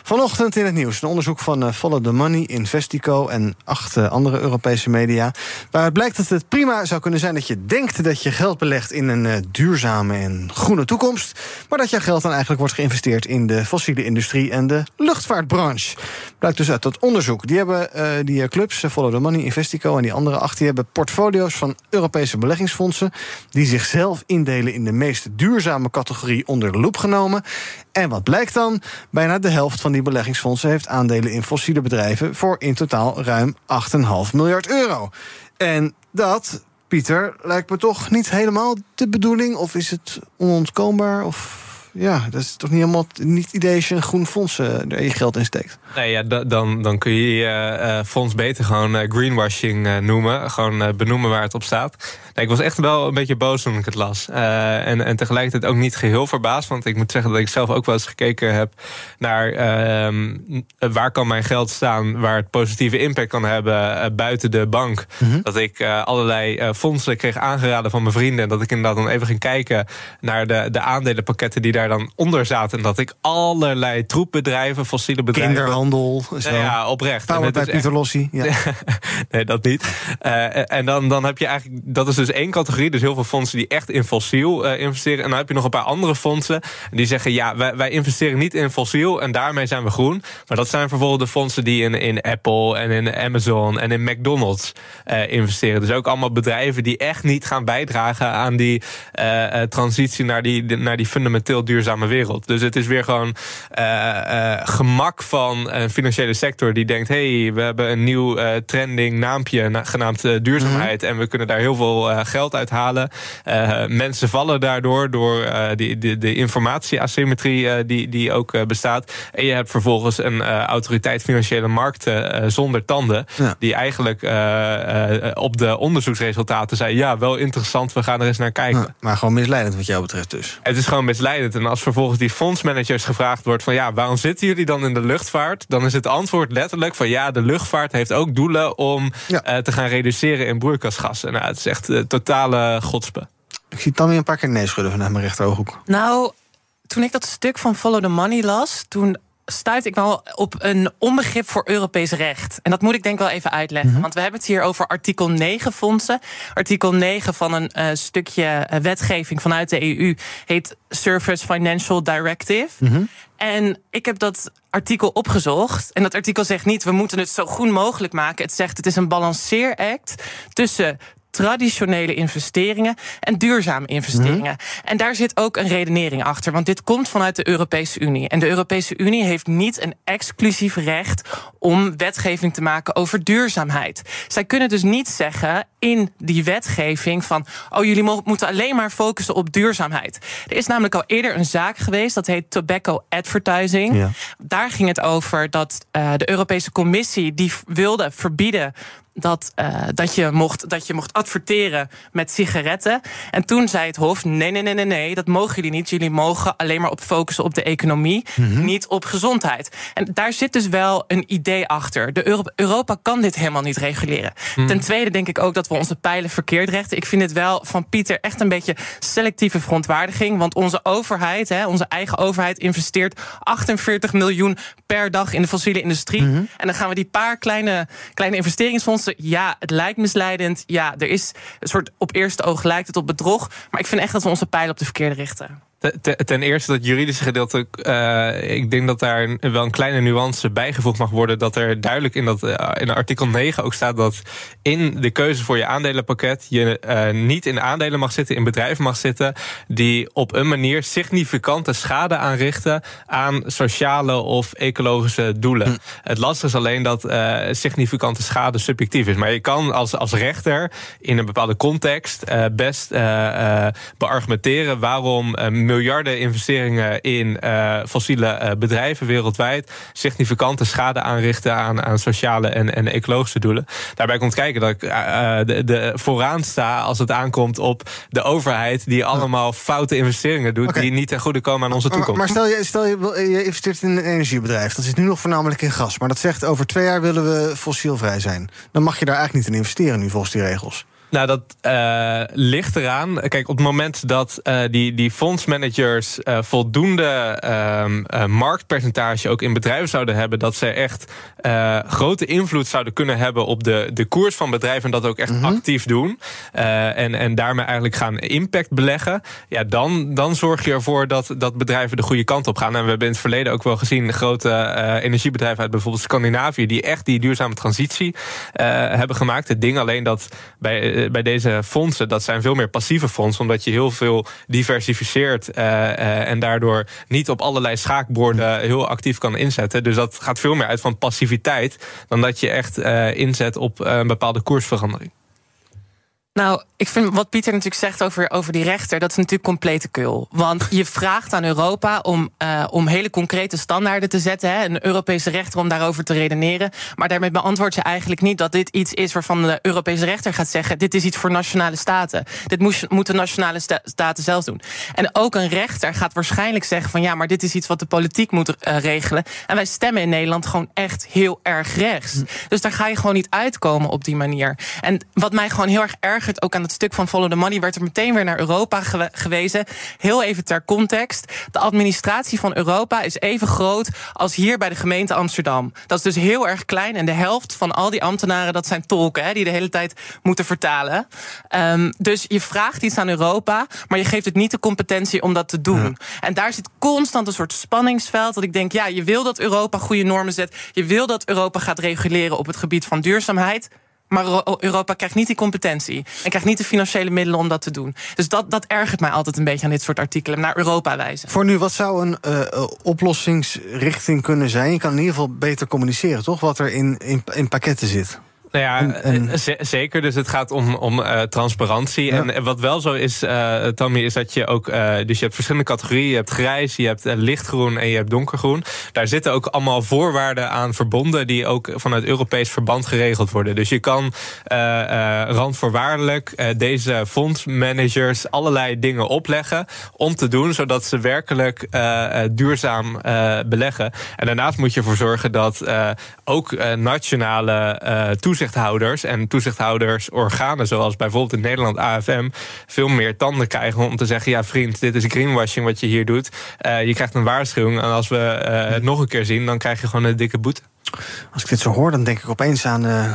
Vanochtend in het nieuws een onderzoek van uh, Follow the Money, Investico... en acht uh, andere Europese media... waaruit blijkt dat het prima zou kunnen zijn dat je denkt... dat je geld belegt in een uh, duurzame en groene toekomst... maar dat jouw geld dan eigenlijk wordt geïnvesteerd... in de fossiele industrie en de luchtvaartbranche. Blijkt dus uit dat onderzoek. Die hebben die clubs, Follow the Money, Investico en die andere acht... die hebben portfolio's van Europese beleggingsfondsen... die zichzelf indelen in de meest duurzame categorie onder de loep genomen. En wat blijkt dan? Bijna de helft van die beleggingsfondsen heeft aandelen in fossiele bedrijven... voor in totaal ruim 8,5 miljard euro. En dat, Pieter, lijkt me toch niet helemaal de bedoeling... of is het onontkoombaar of ja, dat is toch niet helemaal niet het idee als je een groen fonds uh, er je geld in steekt. Nee, ja, dan, dan kun je je uh, fonds beter gewoon uh, greenwashing noemen. Gewoon benoemen waar het op staat. Nee, ik was echt wel een beetje boos toen ik het las. en, en tegelijkertijd ook niet geheel verbaasd. Want ik moet zeggen dat ik zelf ook wel eens gekeken heb naar ehm, waar kan mijn geld staan, waar het positieve impact kan hebben buiten de bank. Mhm. Dat ik allerlei fondsen kreeg aangeraden van mijn vrienden. En dat ik inderdaad dan even ging kijken naar de, de aandelenpakketten die daar daar dan onder zaten. Dat ik allerlei troepbedrijven, fossiele bedrijven... Kinderhandel. Zo. Ja, oprecht. Powered bij Pieter Lossi. Ja. *laughs* nee, dat niet. Uh, en dan, dan heb je eigenlijk... Dat is dus één categorie. Dus heel veel fondsen die echt in fossiel uh, investeren. En dan heb je nog een paar andere fondsen. Die zeggen, ja, wij, wij investeren niet in fossiel. En daarmee zijn we groen. Maar dat zijn vervolgens de fondsen die in, in Apple en in Amazon en in McDonald's uh, investeren. Dus ook allemaal bedrijven die echt niet gaan bijdragen aan die transitie naar die, naar die fundamenteel duurzame wereld. Dus het is weer gewoon uh, gemak van een financiële sector die denkt: hey, we hebben een nieuw trending naampje genaamd duurzaamheid. Mhm. En we kunnen daar heel veel geld uit halen. mensen vallen daardoor door die, de, de informatieasymmetrie die, die ook bestaat. En je hebt vervolgens een autoriteit financiële markten zonder tanden. Die eigenlijk op de onderzoeksresultaten zei: ja, wel interessant, we gaan er eens naar kijken. maar gewoon misleidend wat jou betreft dus. Het is gewoon misleidend. En als vervolgens die fondsmanagers gevraagd wordt van ja, waarom zitten jullie dan in de luchtvaart? Dan is het antwoord letterlijk van ja, de luchtvaart heeft ook doelen om uh, te gaan reduceren in broeikasgassen. Nou, het is echt uh, totale godspe. Ik zie dan weer een paar keer nee schudden vanuit mijn rechterooghoek. Nou, toen ik dat stuk van Follow the Money las, toen stuit ik wel op een onbegrip voor Europees recht. En dat moet ik denk wel even uitleggen. Mhm. Want we hebben het hier over artikel 9 fondsen. Artikel 9 van een uh, stukje uh, wetgeving vanuit de EU heet Service Financial Directive. Mhm. En ik heb dat artikel opgezocht. En dat artikel zegt niet, we moeten het zo goed mogelijk maken. Het zegt, het is een balanceeract tussen traditionele investeringen en duurzame investeringen. Mhm. En daar zit ook een redenering achter, want dit komt vanuit de Europese Unie. En de Europese Unie heeft niet een exclusief recht om wetgeving te maken over duurzaamheid. Zij kunnen dus niet zeggen in die wetgeving van, oh jullie moeten alleen maar focussen op duurzaamheid. Er is namelijk al eerder een zaak geweest, dat heet tobacco advertising. Daar ging het over dat uh, de Europese Commissie die wilde verbieden dat, uh, dat, je mocht, dat je mocht adverteren met sigaretten. En toen zei het Hof: nee, nee, nee, nee, nee, dat mogen jullie niet. Jullie mogen alleen maar op focussen op de economie, mhm. niet op gezondheid. En daar zit dus wel een idee achter. De Europa, Europa kan dit helemaal niet reguleren. Mhm. Ten tweede denk ik ook dat we onze pijlen verkeerd rechten. Ik vind het wel van Pieter echt een beetje selectieve verontwaardiging. Want onze overheid, hè, onze eigen overheid, investeert 48 miljoen per dag in de fossiele industrie. Mhm. En dan gaan we die paar kleine, kleine investeringsfondsen ja, het lijkt misleidend. Ja, er is een soort op eerste oog lijkt het op bedrog. Maar ik vind echt dat we onze pijlen op de verkeerde richten. Ten eerste dat juridische gedeelte, uh, ik denk dat daar wel een kleine nuance bijgevoegd mag worden. Dat er duidelijk in, dat, uh, in artikel 9 ook staat dat in de keuze voor je aandelenpakket je uh, niet in aandelen mag zitten, in bedrijven mag zitten die op een manier significante schade aanrichten aan sociale of ecologische doelen. Hm. Het lastige is alleen dat significante schade subjectief is. Maar je kan als, als rechter in een bepaalde context best beargumenteren waarom miljarden investeringen in uh, fossiele uh, bedrijven wereldwijd significante schade aanrichten aan, aan sociale en, en ecologische doelen. Daarbij komt kijken dat ik uh, de, de vooraan sta als het aankomt op de overheid die allemaal foute investeringen doet die niet ten goede komen aan onze toekomst. Maar, stel, je, stel je, je investeert in een energiebedrijf, dat zit nu nog voornamelijk in gas, maar dat zegt over twee jaar willen we fossielvrij zijn. Dan mag je daar eigenlijk niet in investeren nu volgens die regels. Nou, dat uh, ligt eraan. Kijk, op het moment dat uh, die, die fondsmanagers uh, voldoende uh, marktpercentage ook in bedrijven zouden hebben, dat ze echt grote invloed zouden kunnen hebben op de, de koers van bedrijven en dat ook echt mm -hmm. actief doen. en, en daarmee eigenlijk gaan impact beleggen. Ja, dan, dan zorg je ervoor dat, dat bedrijven de goede kant op gaan. En we hebben in het verleden ook wel gezien grote energiebedrijven uit bijvoorbeeld Scandinavië, die echt die duurzame transitie hebben gemaakt. Het ding alleen dat bij bij deze fondsen, dat zijn veel meer passieve fondsen, omdat je heel veel diversificeert uh, uh, en daardoor niet op allerlei schaakborden heel actief kan inzetten. Dus dat gaat veel meer uit van passiviteit dan dat je echt uh, inzet op een bepaalde koersverandering. Nou, ik vind wat Pieter natuurlijk zegt over, over die rechter, dat is natuurlijk complete kul. Want je *laughs* vraagt aan Europa om, uh, om hele concrete standaarden te zetten. Hè, een Europese rechter om daarover te redeneren. Maar daarmee beantwoord je eigenlijk niet dat dit iets is waarvan de Europese rechter gaat zeggen: dit is iets voor nationale staten. Dit moest, moeten nationale sta staten zelf doen. En ook een rechter gaat waarschijnlijk zeggen: van ja, maar dit is iets wat de politiek moet uh, regelen. En wij stemmen in Nederland gewoon echt heel erg rechts. Hm. Dus daar ga je gewoon niet uitkomen op die manier. En wat mij gewoon heel erg erg ook aan het stuk van Follow the Money, werd er meteen weer naar Europa gewezen. Heel even ter context. De administratie van Europa is even groot als hier bij de gemeente Amsterdam. Dat is dus heel erg klein. En de helft van al die ambtenaren, dat zijn tolken, hè, die de hele tijd moeten vertalen. Um, dus je vraagt iets aan Europa, maar je geeft het niet de competentie om dat te doen. En daar zit constant een soort spanningsveld. Dat ik denk, ja, je wil dat Europa goede normen zet. Je wil dat Europa gaat reguleren op het gebied van duurzaamheid. Maar Europa krijgt niet die competentie. En krijgt niet de financiële middelen om dat te doen. Dus dat, dat ergert mij altijd een beetje aan dit soort artikelen. Naar Europa wijzen. Voor nu, wat zou een uh, oplossingsrichting kunnen zijn? Je kan in ieder geval beter communiceren, toch? Wat er in, in, in pakketten zit. Nou ja, eh, zeker. Dus het gaat om, om uh, transparantie. En wat wel zo is, uh, Tommy, is dat je ook... Uh, dus je hebt verschillende categorieën. Je hebt grijs, je hebt lichtgroen en je hebt donkergroen. Daar zitten ook allemaal voorwaarden aan verbonden... die ook vanuit Europees verband geregeld worden. Dus je kan randvoorwaardelijk deze fondsmanagers... allerlei dingen opleggen om te doen... zodat ze werkelijk duurzaam beleggen. En daarnaast moet je ervoor zorgen dat ook nationale toezicht toezichthouders en toezichthoudersorganen, zoals bijvoorbeeld in Nederland AFM, veel meer tanden krijgen om te zeggen: ja, vriend, dit is greenwashing wat je hier doet. Uh, je krijgt een waarschuwing. En als we uh, het nog een keer zien, dan krijg je gewoon een dikke boete. Als ik dit zo hoor, dan denk ik opeens aan. Uh...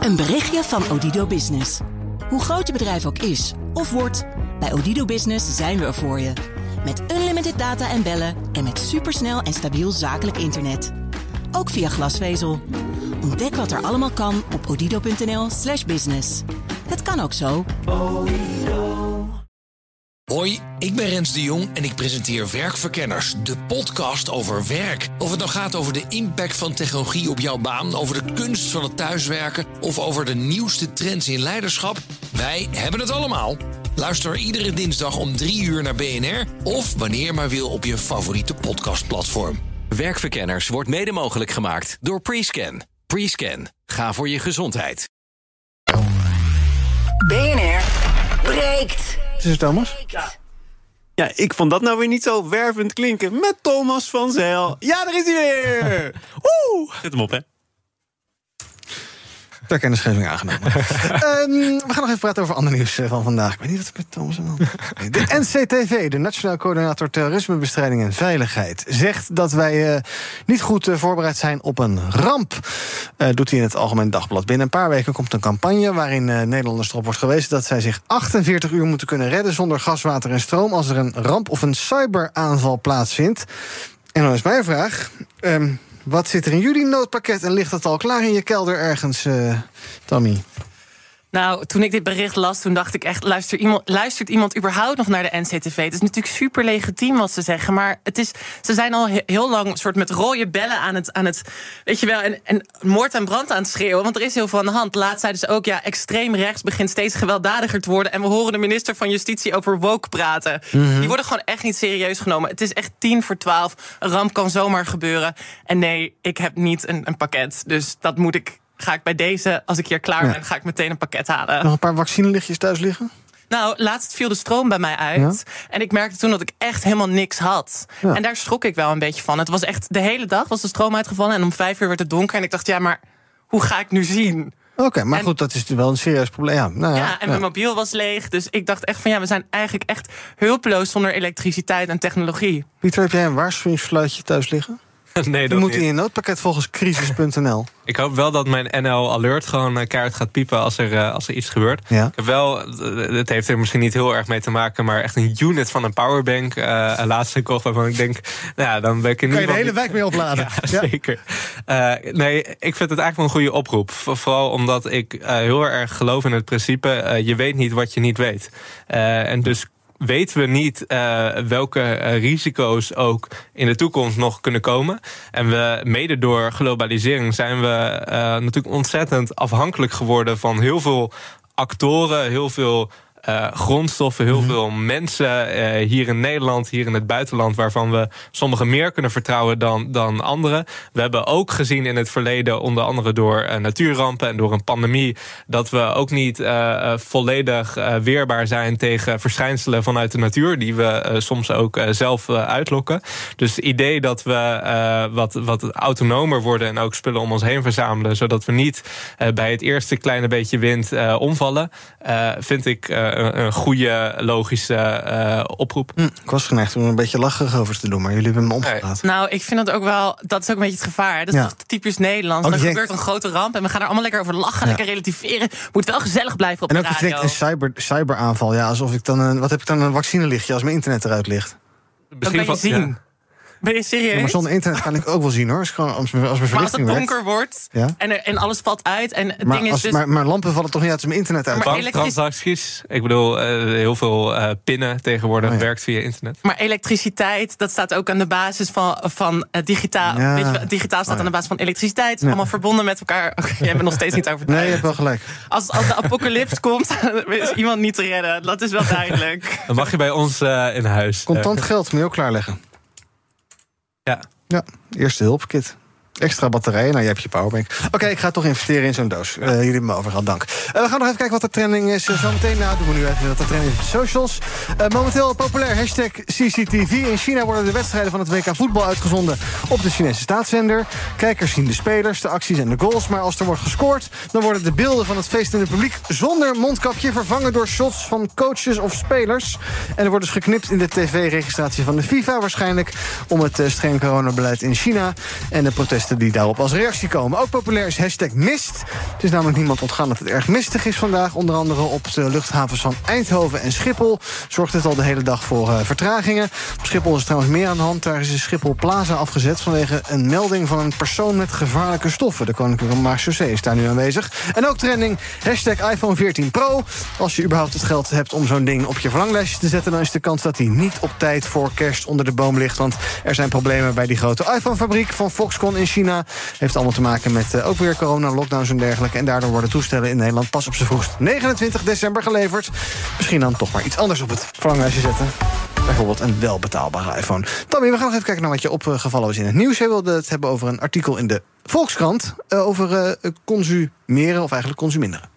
Een berichtje van Odido Business. Hoe groot je bedrijf ook is of wordt, bij Odido Business zijn we er voor je. Met unlimited data en bellen en met supersnel en stabiel zakelijk internet. Ook via glasvezel. Ontdek wat er allemaal kan op odido.nl/slash business. Het kan ook zo. Hoi, ik ben Rens de Jong en ik presenteer Werkverkenners, de podcast over werk. Of het nou gaat over de impact van technologie op jouw baan, over de kunst van het thuiswerken of over de nieuwste trends in leiderschap, wij hebben het allemaal. Luister iedere dinsdag om 3 uur naar BNR of wanneer maar wil op je favoriete podcastplatform. Werkverkenners wordt mede mogelijk gemaakt door Prescan. Prescan. Ga voor je gezondheid. BNR breekt. Is het Thomas? Ja, ik vond dat nou weer niet zo wervend klinken met Thomas van Zijl. Ja, daar is hij weer! *laughs* Oeh! Zet hem op, hè. Ter kennisgeving aangenomen. um, *laughs* we gaan nog even praten over ander nieuws eh, van vandaag. Ik weet niet wat ik met Thomas aan De NCTV, *laughs* de Nationaal Coördinator Terrorismebestrijding en Veiligheid... zegt dat wij uh, niet goed uh, voorbereid zijn op een ramp. doet hij in het Algemeen Dagblad. Binnen een paar weken komt een campagne... waarin Nederlanders erop wordt gewezen dat zij zich 48 uur moeten kunnen redden... zonder gas, water en stroom als er een ramp of een cyberaanval plaatsvindt. En dan is mijn vraag... Um, wat zit er in jullie noodpakket en ligt dat al klaar in je kelder ergens, uh, Tammy? Nou, toen ik dit bericht las, toen dacht ik echt... Luister, iemand, luistert iemand überhaupt nog naar de NCTV? Het is natuurlijk super legitiem wat ze zeggen... maar het is, ze zijn al heel lang soort met rode bellen aan het... Aan het weet je wel, en, en moord en brand aan het schreeuwen. Want er is heel veel aan de hand. Laatst zeiden ze ook, ja, extreem rechts begint steeds gewelddadiger te worden... en we horen de minister van Justitie over woke praten. Mhm. Die worden gewoon echt niet serieus genomen. Het is echt tien voor twaalf. Een ramp kan zomaar gebeuren. En nee, ik heb niet een, een pakket. Dus dat moet ik ga ik bij deze, als ik hier klaar ben, ga ik meteen een pakket halen. Nog een paar vaccinelichtjes thuis liggen? Nou, laatst viel de stroom bij mij uit. En ik merkte toen dat ik echt helemaal niks had. En daar schrok ik wel een beetje van. Het was echt de hele dag was de stroom uitgevallen. En om vijf uur werd het donker. En ik dacht, ja, maar hoe ga ik nu zien? Oké, maar goed, dat is wel een serieus probleem. Ja, nou ja, ja en mijn mobiel was leeg. Dus ik dacht echt van ja, we zijn eigenlijk echt hulpeloos zonder elektriciteit en technologie. Pieter, heb jij een waarschuwingsfluitje thuis liggen? *laughs* nee, dat moet in je noodpakket volgens crisis.nl. Ik hoop wel dat mijn NL Alert gewoon uh, kaart gaat piepen als er, uh, als er iets gebeurt. Ja. Ik heb wel, het heeft er misschien niet heel erg mee te maken, maar echt een unit van een powerbank uh, laatst gekocht waarvan ik denk, nou ja, dan ben ik in Kan je de hele wijk mee opladen? *laughs* ja, zeker. nee, ik vind het eigenlijk wel een goede oproep. Vooral omdat ik heel erg geloof in het principe, je weet niet wat je niet weet. en dus weten we niet uh, welke uh, risico's ook in de toekomst nog kunnen komen. En we, mede door globalisering zijn we uh, natuurlijk ontzettend afhankelijk geworden van heel veel actoren, heel veel grondstoffen, heel mhm. veel mensen uh, hier in Nederland, hier in het buitenland, waarvan we sommigen meer kunnen vertrouwen dan, dan anderen. We hebben ook gezien in het verleden, onder andere door uh, natuurrampen en door een pandemie, dat we ook niet volledig weerbaar zijn tegen verschijnselen vanuit de natuur, die we soms ook zelf uitlokken. Dus het idee dat we wat, wat autonomer worden en ook spullen om ons heen verzamelen, zodat we niet bij het eerste kleine beetje wind omvallen, vind ik een goede, logische uh, oproep. Hm, ik was geneigd om een beetje lacherig over te doen, maar jullie hebben hem omgepraat. Nou, ik vind dat ook wel, dat is ook een beetje het gevaar. Dat is ja. typisch Nederlands. Oh, er gebeurt een grote ramp en we gaan er allemaal lekker over lachen, lekker relativeren. Moet wel gezellig blijven op en de radio. En ook een cyber, cyberaanval. Ja, alsof ik dan een, wat heb ik dan een vaccinelichtje als mijn internet eruit ligt? Misschien dat kan je zien. Ben je serieus? Ja, maar zonder internet kan ik ook wel zien hoor. Als, gewoon, als, mijn- als mijn maar als het verlichting donker wordt Ja. en, er- en alles valt uit... en het Maar, ding is als, dus... maar, maar lampen vallen toch niet uit als mijn internet uit? Maar elektrisch- Banktransacties. Ik bedoel, eh, heel veel eh, pinnen tegenwoordig Oh werkt via internet. Maar elektriciteit, dat staat ook aan de basis van, van eh, digitaal. Ja. Weet je, wel, digitaal staat Oh, ja. aan de basis van elektriciteit. Ja. Allemaal verbonden met elkaar. *laughs* Oké, jij bent nog steeds niet overtuigd. Nee, je hebt wel gelijk. Als, als de apocalyps *laughs* komt, *laughs* is iemand niet te redden. Dat is wel duidelijk. Dan mag je bij ons eh, in huis. Contant geld moet je ook klaarleggen. Ja. Ja, eerste hulpkit. Extra batterijen, nou je hebt je powerbank. Oké, ik ga toch investeren in zo'n doos. Eh, jullie hebben me over gehad, dank. Eh, we gaan nog even kijken wat de trending is. Uh, Zometeen, nou doen we nu even wat de trending is op socials. Eh, momenteel populair hashtag CCTV. In China worden de wedstrijden van het WK voetbal uitgezonden op de Chinese staatszender. Kijkers zien de spelers, de acties en de goals. Maar als er wordt gescoord, dan worden de beelden van het feestende publiek... zonder mondkapje vervangen door shots van coaches of spelers. En er wordt dus geknipt in de tv-registratie van de FIFA waarschijnlijk... om het eh, streng coronabeleid in China en de die daarop als reactie komen. Ook populair is hashtag mist. Het is namelijk niemand ontgaan dat het erg mistig is vandaag. Onder andere op de luchthavens van Eindhoven en Schiphol... zorgt het al de hele dag voor eh, vertragingen. Op Schiphol is trouwens meer aan de hand. Daar is de Schiphol Plaza afgezet... vanwege een melding van een persoon met gevaarlijke stoffen. De Koninklijke Marechaussee is daar nu aanwezig. En ook trending hashtag iPhone 14 Pro. Als je überhaupt het geld hebt om zo'n ding op je verlanglijstje te zetten... dan is de kans dat hij niet op tijd voor kerst onder de boom ligt. Want er zijn problemen bij die grote iPhone-fabriek van Foxconn in China. Heeft allemaal te maken met eh, ook weer corona, lockdowns en dergelijke. En daardoor worden toestellen in Nederland pas op z'n vroegst 29 december geleverd. Misschien dan toch maar iets anders op het verlanglijstje zetten. Bijvoorbeeld een welbetaalbare iPhone. Tommy, we gaan nog even kijken naar wat je opgevallen was in het nieuws. Je wilde het hebben over een artikel in de Volkskrant... eh, over eh, consumeren of eigenlijk consuminderen.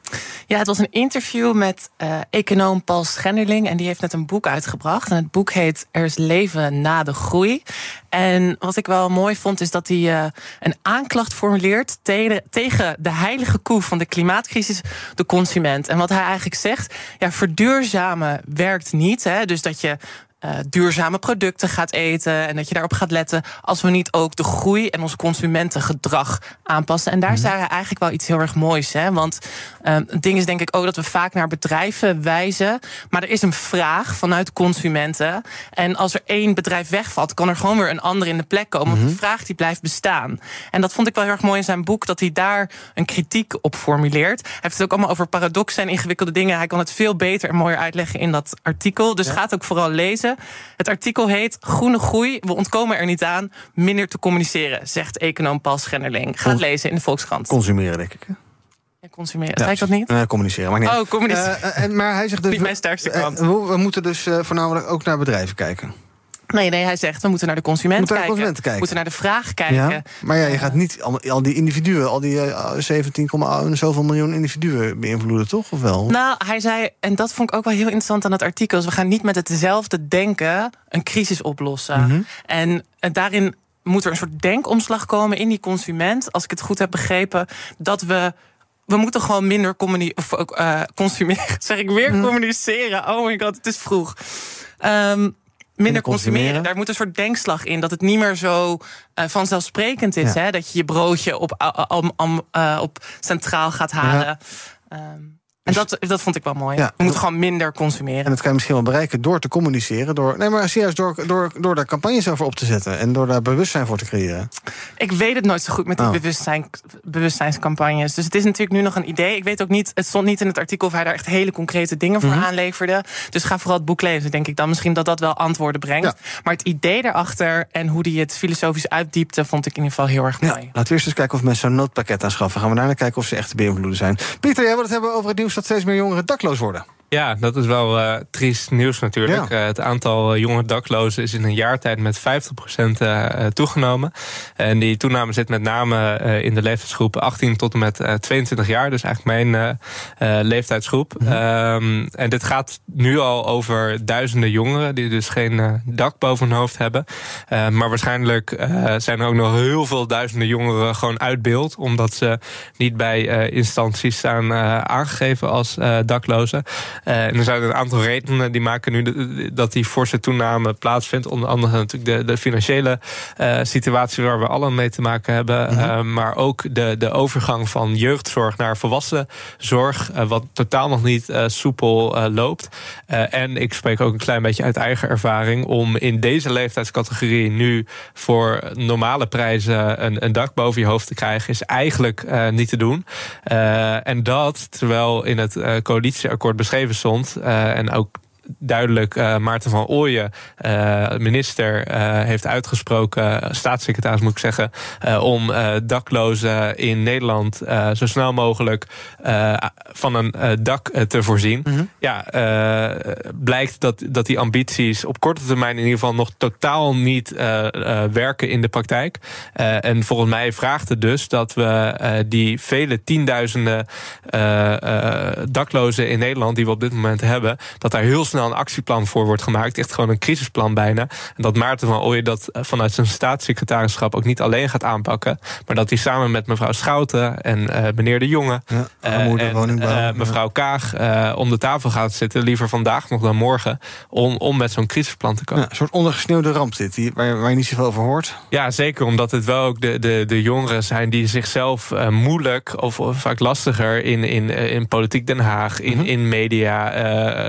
Ja, het was een interview met eh, econoom Paul Schenderling. En die heeft net een boek uitgebracht. En het boek heet Er is leven na de groei. En wat ik wel mooi vond, is dat hij eh, een aanklacht formuleert tegen, tegen de heilige koe van de klimaatcrisis, de consument. En wat hij eigenlijk zegt, ja, verduurzamen werkt niet. Hè? Dus dat je eh, duurzame producten gaat eten en dat je daarop gaat letten als we niet ook de groei en ons consumentengedrag aanpassen. En daar zei hij eigenlijk wel iets heel erg moois. Hè? Want eh, het ding is denk ik ook dat we vaak naar bedrijven wijzen, maar er is een vraag vanuit consumenten. En als er één bedrijf wegvalt, kan er gewoon weer een ander in de plek komen. Want de vraag die blijft bestaan. En dat vond ik wel heel erg mooi in zijn boek, dat hij daar een kritiek op formuleert. Hij heeft het ook allemaal over paradoxen en ingewikkelde dingen. Hij kan het veel beter en mooier uitleggen in dat artikel. Dus ga het ook vooral lezen. Het artikel heet Groene Groei. We ontkomen er niet aan minder te communiceren, zegt econoom Paul Schennerling. Ga het lezen in de Volkskrant. Consumeren, denk ik. hè? Ja, consumeren. Zei ik dat niet? Eh, communiceren, maar niet. Oh, communiceren. Eh, eh, maar hij zegt *laughs* dus... Niet mijn sterkste eh, kant. we, we moeten dus eh, voornamelijk ook naar bedrijven kijken. Nee, nee, hij zegt we moeten naar de consument Moeten naar de kijken. kijken. moeten naar de vraag kijken. Ja, maar ja, je gaat niet al, al die individuen, al die eh, 17, en zoveel miljoen individuen beïnvloeden, toch? Of wel? Nou, hij zei, en dat vond ik ook wel heel interessant aan het artikel... is we gaan niet met hetzelfde denken een crisis oplossen. Mhm. En eh, daarin moet er een soort denkomslag komen in die consument... als ik het goed heb begrepen, dat we... We moeten gewoon minder of, ook, eh, consumeren. *laughs* Zeg ik weer Mhm. communiceren? Oh my god, het is vroeg. Ehm, minder consumeren. consumeren. Daar moet een soort denkslag in. Dat het niet meer zo eh, vanzelfsprekend is. Ja. Hè? Dat je je broodje op, eh, op centraal gaat halen. Ehm, en dat, dat vond ik wel mooi. Ja. We moeten gewoon minder consumeren. En dat kan je misschien wel bereiken door te communiceren. Door, nee, maar serieus, door, door, door daar campagnes over op te zetten. En door daar bewustzijn voor te creëren. Ik weet het nooit zo goed met die Oh. bewustzijn, bewustzijnscampagnes. Dus het is natuurlijk nu nog een idee. Ik weet ook niet, het stond niet in het artikel of hij daar echt hele concrete dingen voor Mhm. aanleverde. Dus ga vooral het boek lezen, denk ik dan. Misschien dat dat wel antwoorden brengt. Maar het idee daarachter en hoe die het filosofisch uitdiepte, vond ik in ieder geval heel erg mooi. Laten we eerst eens kijken of mensen zo'n noodpakket aanschaffen. Gaan we daarna kijken of ze echt te beïnvloeden zijn. Pieter, jij wil het hebben over het nieuws dat steeds meer jongeren dakloos worden. Ja, dat is wel eh, triest nieuws natuurlijk. Ja. Eh, het aantal eh, jonge daklozen is in een jaar tijd met 50% eh, eh, toegenomen. En die toename zit met name in de leeftijdsgroep 18 tot en met eh, 22 jaar. Dus eigenlijk mijn leeftijdsgroep. Ehm, en dit gaat nu al over duizenden jongeren die dus geen dak boven hun hoofd hebben. Maar waarschijnlijk zijn er ook nog heel veel duizenden jongeren gewoon uit beeld. Omdat ze niet bij instanties staan aangegeven als daklozen. Uh, en er zijn een aantal redenen die maken nu dat die forse toename plaatsvindt. Onder andere natuurlijk de, de financiële uh, situatie waar we allen mee te maken hebben. Mm -hmm. maar ook de, de overgang van jeugdzorg naar volwassenzorg. wat totaal nog niet soepel loopt. en ik spreek ook een klein beetje uit eigen ervaring om in deze leeftijdscategorie nu voor normale prijzen een, een dak boven je hoofd te krijgen, is eigenlijk uh, niet te doen. Uh, en dat terwijl in het uh, coalitieakkoord beschreven stond en ook duidelijk uh, Maarten van Ooyen, uh, minister, uh, heeft uitgesproken, staatssecretaris moet ik zeggen, om daklozen in Nederland zo snel mogelijk van een dak te voorzien. Mm -hmm. Ja, blijkt dat, dat die ambities op korte termijn in ieder geval nog totaal niet werken in de praktijk. en volgens mij vraagt het dus dat we die vele tienduizenden daklozen in Nederland die we op dit moment hebben, dat daar heel snel een actieplan voor wordt gemaakt. Echt gewoon een crisisplan bijna. En dat Maarten van Ooyen dat eh, vanuit zijn staatssecretarischap ook niet alleen gaat aanpakken. Maar dat hij samen met mevrouw Schouten en uh, meneer De Jonge ja, uh, en mevrouw Kaag om de tafel gaat zitten. Liever vandaag nog dan morgen. Om, om met zo'n crisisplan te komen. Ja, een soort ondergesneeuwde ramp dit, die, waar, waar je niet zoveel over hoort. Ja, zeker. Omdat het wel ook de, de, de jongeren zijn die zichzelf moeilijk of, of, vaak lastiger in, in, in politiek Den Haag, in, -hmm. in media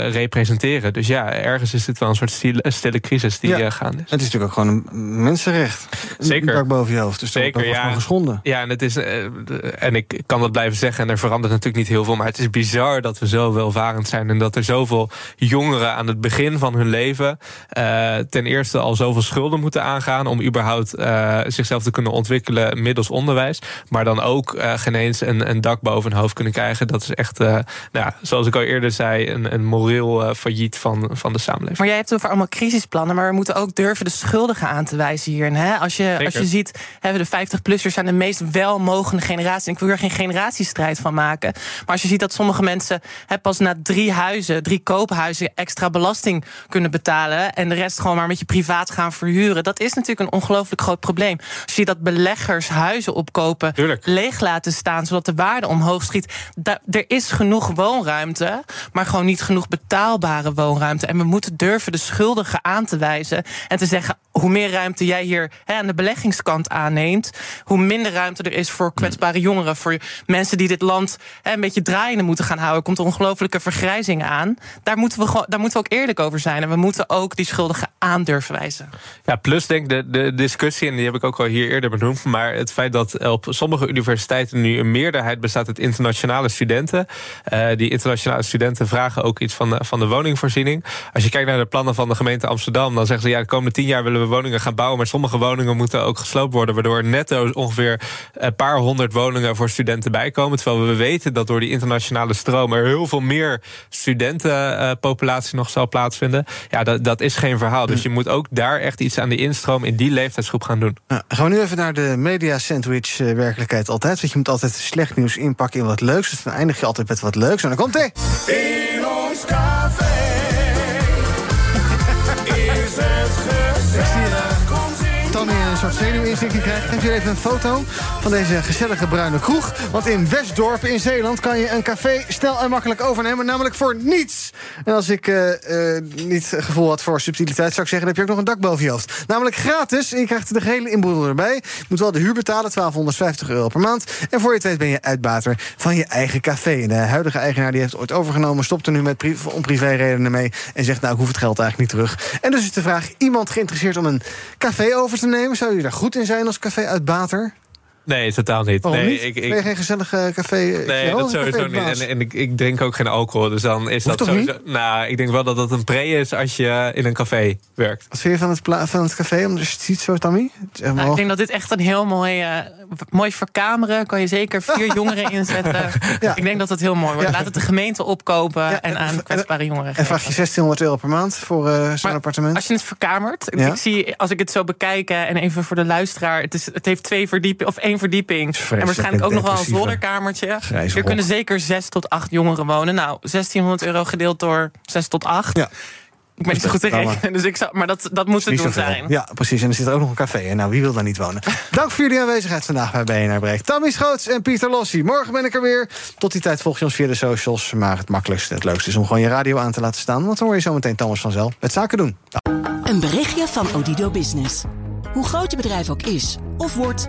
representeren. Dus ja, ergens is dit wel een soort stille, stille crisis die ja. gaande is. Het is natuurlijk ook gewoon een mensenrecht. Zeker. Een boven je hoofd. Dus Zeker, dat ja. geschonden. Ja, en, het is, en ik kan dat blijven zeggen en er verandert natuurlijk niet heel veel. Maar het is bizar dat we zo welvarend zijn. En dat er zoveel jongeren aan het begin van hun leven... Uh, ten eerste al zoveel schulden moeten aangaan... om überhaupt uh, zichzelf te kunnen ontwikkelen middels onderwijs. Maar dan ook uh, geen eens een, een dak boven hun hoofd kunnen krijgen. Dat is echt, nou zoals ik al eerder zei, een, een moreel failliet van, van de samenleving. Maar jij hebt het over allemaal crisisplannen, maar we moeten ook durven de schuldigen aan te wijzen hierin. Hè? Als, je, als je ziet, hebben de 50-plussers zijn de meest welmogende generatie. En ik wil er geen generatiestrijd van maken. Maar als je ziet dat sommige mensen hè, pas na drie huizen, drie koophuizen, extra belasting kunnen betalen. En de rest gewoon maar met je privaat gaan verhuren. Dat is natuurlijk een ongelooflijk groot probleem. Als je ziet dat beleggers huizen opkopen, Tuurlijk. leeg laten staan, zodat de waarde omhoog schiet. Da er is genoeg woonruimte, maar gewoon niet genoeg betaalbare woonruimte. En we moeten durven de schuldigen aan te wijzen en te zeggen: hoe meer ruimte jij hier hè, aan de beleggingskant aanneemt, hoe minder ruimte er is voor kwetsbare jongeren, voor mensen die dit land hè, een beetje draaiende moeten gaan houden. Er komt ongelofelijke vergrijzing aan. Daar moeten, we daar moeten we ook eerlijk over zijn. En we moeten ook die schuldigen aan durven wijzen. Ja, plus denk de, de discussie, en die heb ik ook al hier eerder benoemd, maar het feit dat op sommige universiteiten nu een meerderheid bestaat uit internationale studenten. Uh, die internationale studenten vragen ook iets van de, van de woningvoorziening. Als je kijkt naar de plannen van de gemeente Amsterdam, dan zeggen ze ja, de komende tien jaar willen we woningen gaan bouwen. Maar sommige woningen moeten ook gesloopt worden. Waardoor netto ongeveer een paar honderd woningen voor studenten bijkomen. Terwijl we weten dat door die internationale stroom er heel veel meer studentenpopulatie nog zal plaatsvinden. Ja, dat, dat is geen verhaal. Dus je moet ook daar echt iets aan de instroom in die leeftijdsgroep gaan doen. Nou, gaan we nu even naar de media sandwich eh, werkelijkheid altijd. Want je moet altijd slecht nieuws inpakken in wat leuks. Dus dan eindig je altijd met wat leuks. En dan komt hij. In ons café. Zenuwinstinctie krijgt. Geef jullie even een foto van deze gezellige bruine kroeg. Want in Westdorp in Zeeland kan je een café snel en makkelijk overnemen. Namelijk voor niets. En als ik uh, uh, niet gevoel had voor subtiliteit, zou ik zeggen: dan heb je ook nog een dak boven je hoofd. Namelijk gratis. En je krijgt de gehele inboedel erbij. Je moet wel de huur betalen, 1250 euro per maand. En voor je het weet ben je uitbater van je eigen café. En de huidige eigenaar die heeft ooit overgenomen, stopt er nu met pri om privéredenen mee. En zegt: Nou, ik hoef het geld eigenlijk niet terug. En dus is de vraag: iemand geïnteresseerd om een café over te nemen? Zou je daar goed in zijn als café-uitbater? Nee, totaal niet. Waarom nee, niet? Ik, ik, ben je geen gezellige café? Nee, dat sowieso niet. En, en ik, ik, drink ook geen alcohol. Dus dan is Hoeft dat sowieso. Nou, ik denk wel dat dat een pre is als je in een café werkt. Wat vind je van het, van het café? Omdat je het ziet zo, Tammy? Nou, ik denk dat dit echt een heel mooi, uh, mooi verkameren. Kan je zeker vier *laughs* jongeren inzetten. ja. Ik denk dat het heel mooi wordt. Ja. Laat het de gemeente opkopen ja, en, en aan kwetsbare jongeren. En vraag je 1600 euro per maand voor uh, zo'n appartement? Als je het verkamert. Ik zie, als ik het zo bekijk, en even voor de luisteraar. Het, is, het heeft twee verdiepingen, of één verdieping. En waarschijnlijk ook nog wel een zolderkamertje. Er kunnen zeker zes tot acht jongeren wonen. Nou, 1600 euro gedeeld door 6 tot 8. Ja. Ik ben niet zo goed te rekenen, *laughs* dus ik zou, maar dat, dat moet het doen zijn. Ja, precies. En er zit ook nog een café in. Nou, wie wil daar niet wonen? *laughs* Dank voor jullie aanwezigheid vandaag bij BNR Breekt. Tammy Schoots en Pieter Lossi. Morgen ben ik er weer. Tot die tijd volg je ons via de socials. Maar het makkelijkste, het leukste is om gewoon je radio aan te laten staan. Want dan hoor je zo meteen Thomas van Zel met zaken doen. Een berichtje van Odido Business. Hoe groot je bedrijf ook is of wordt,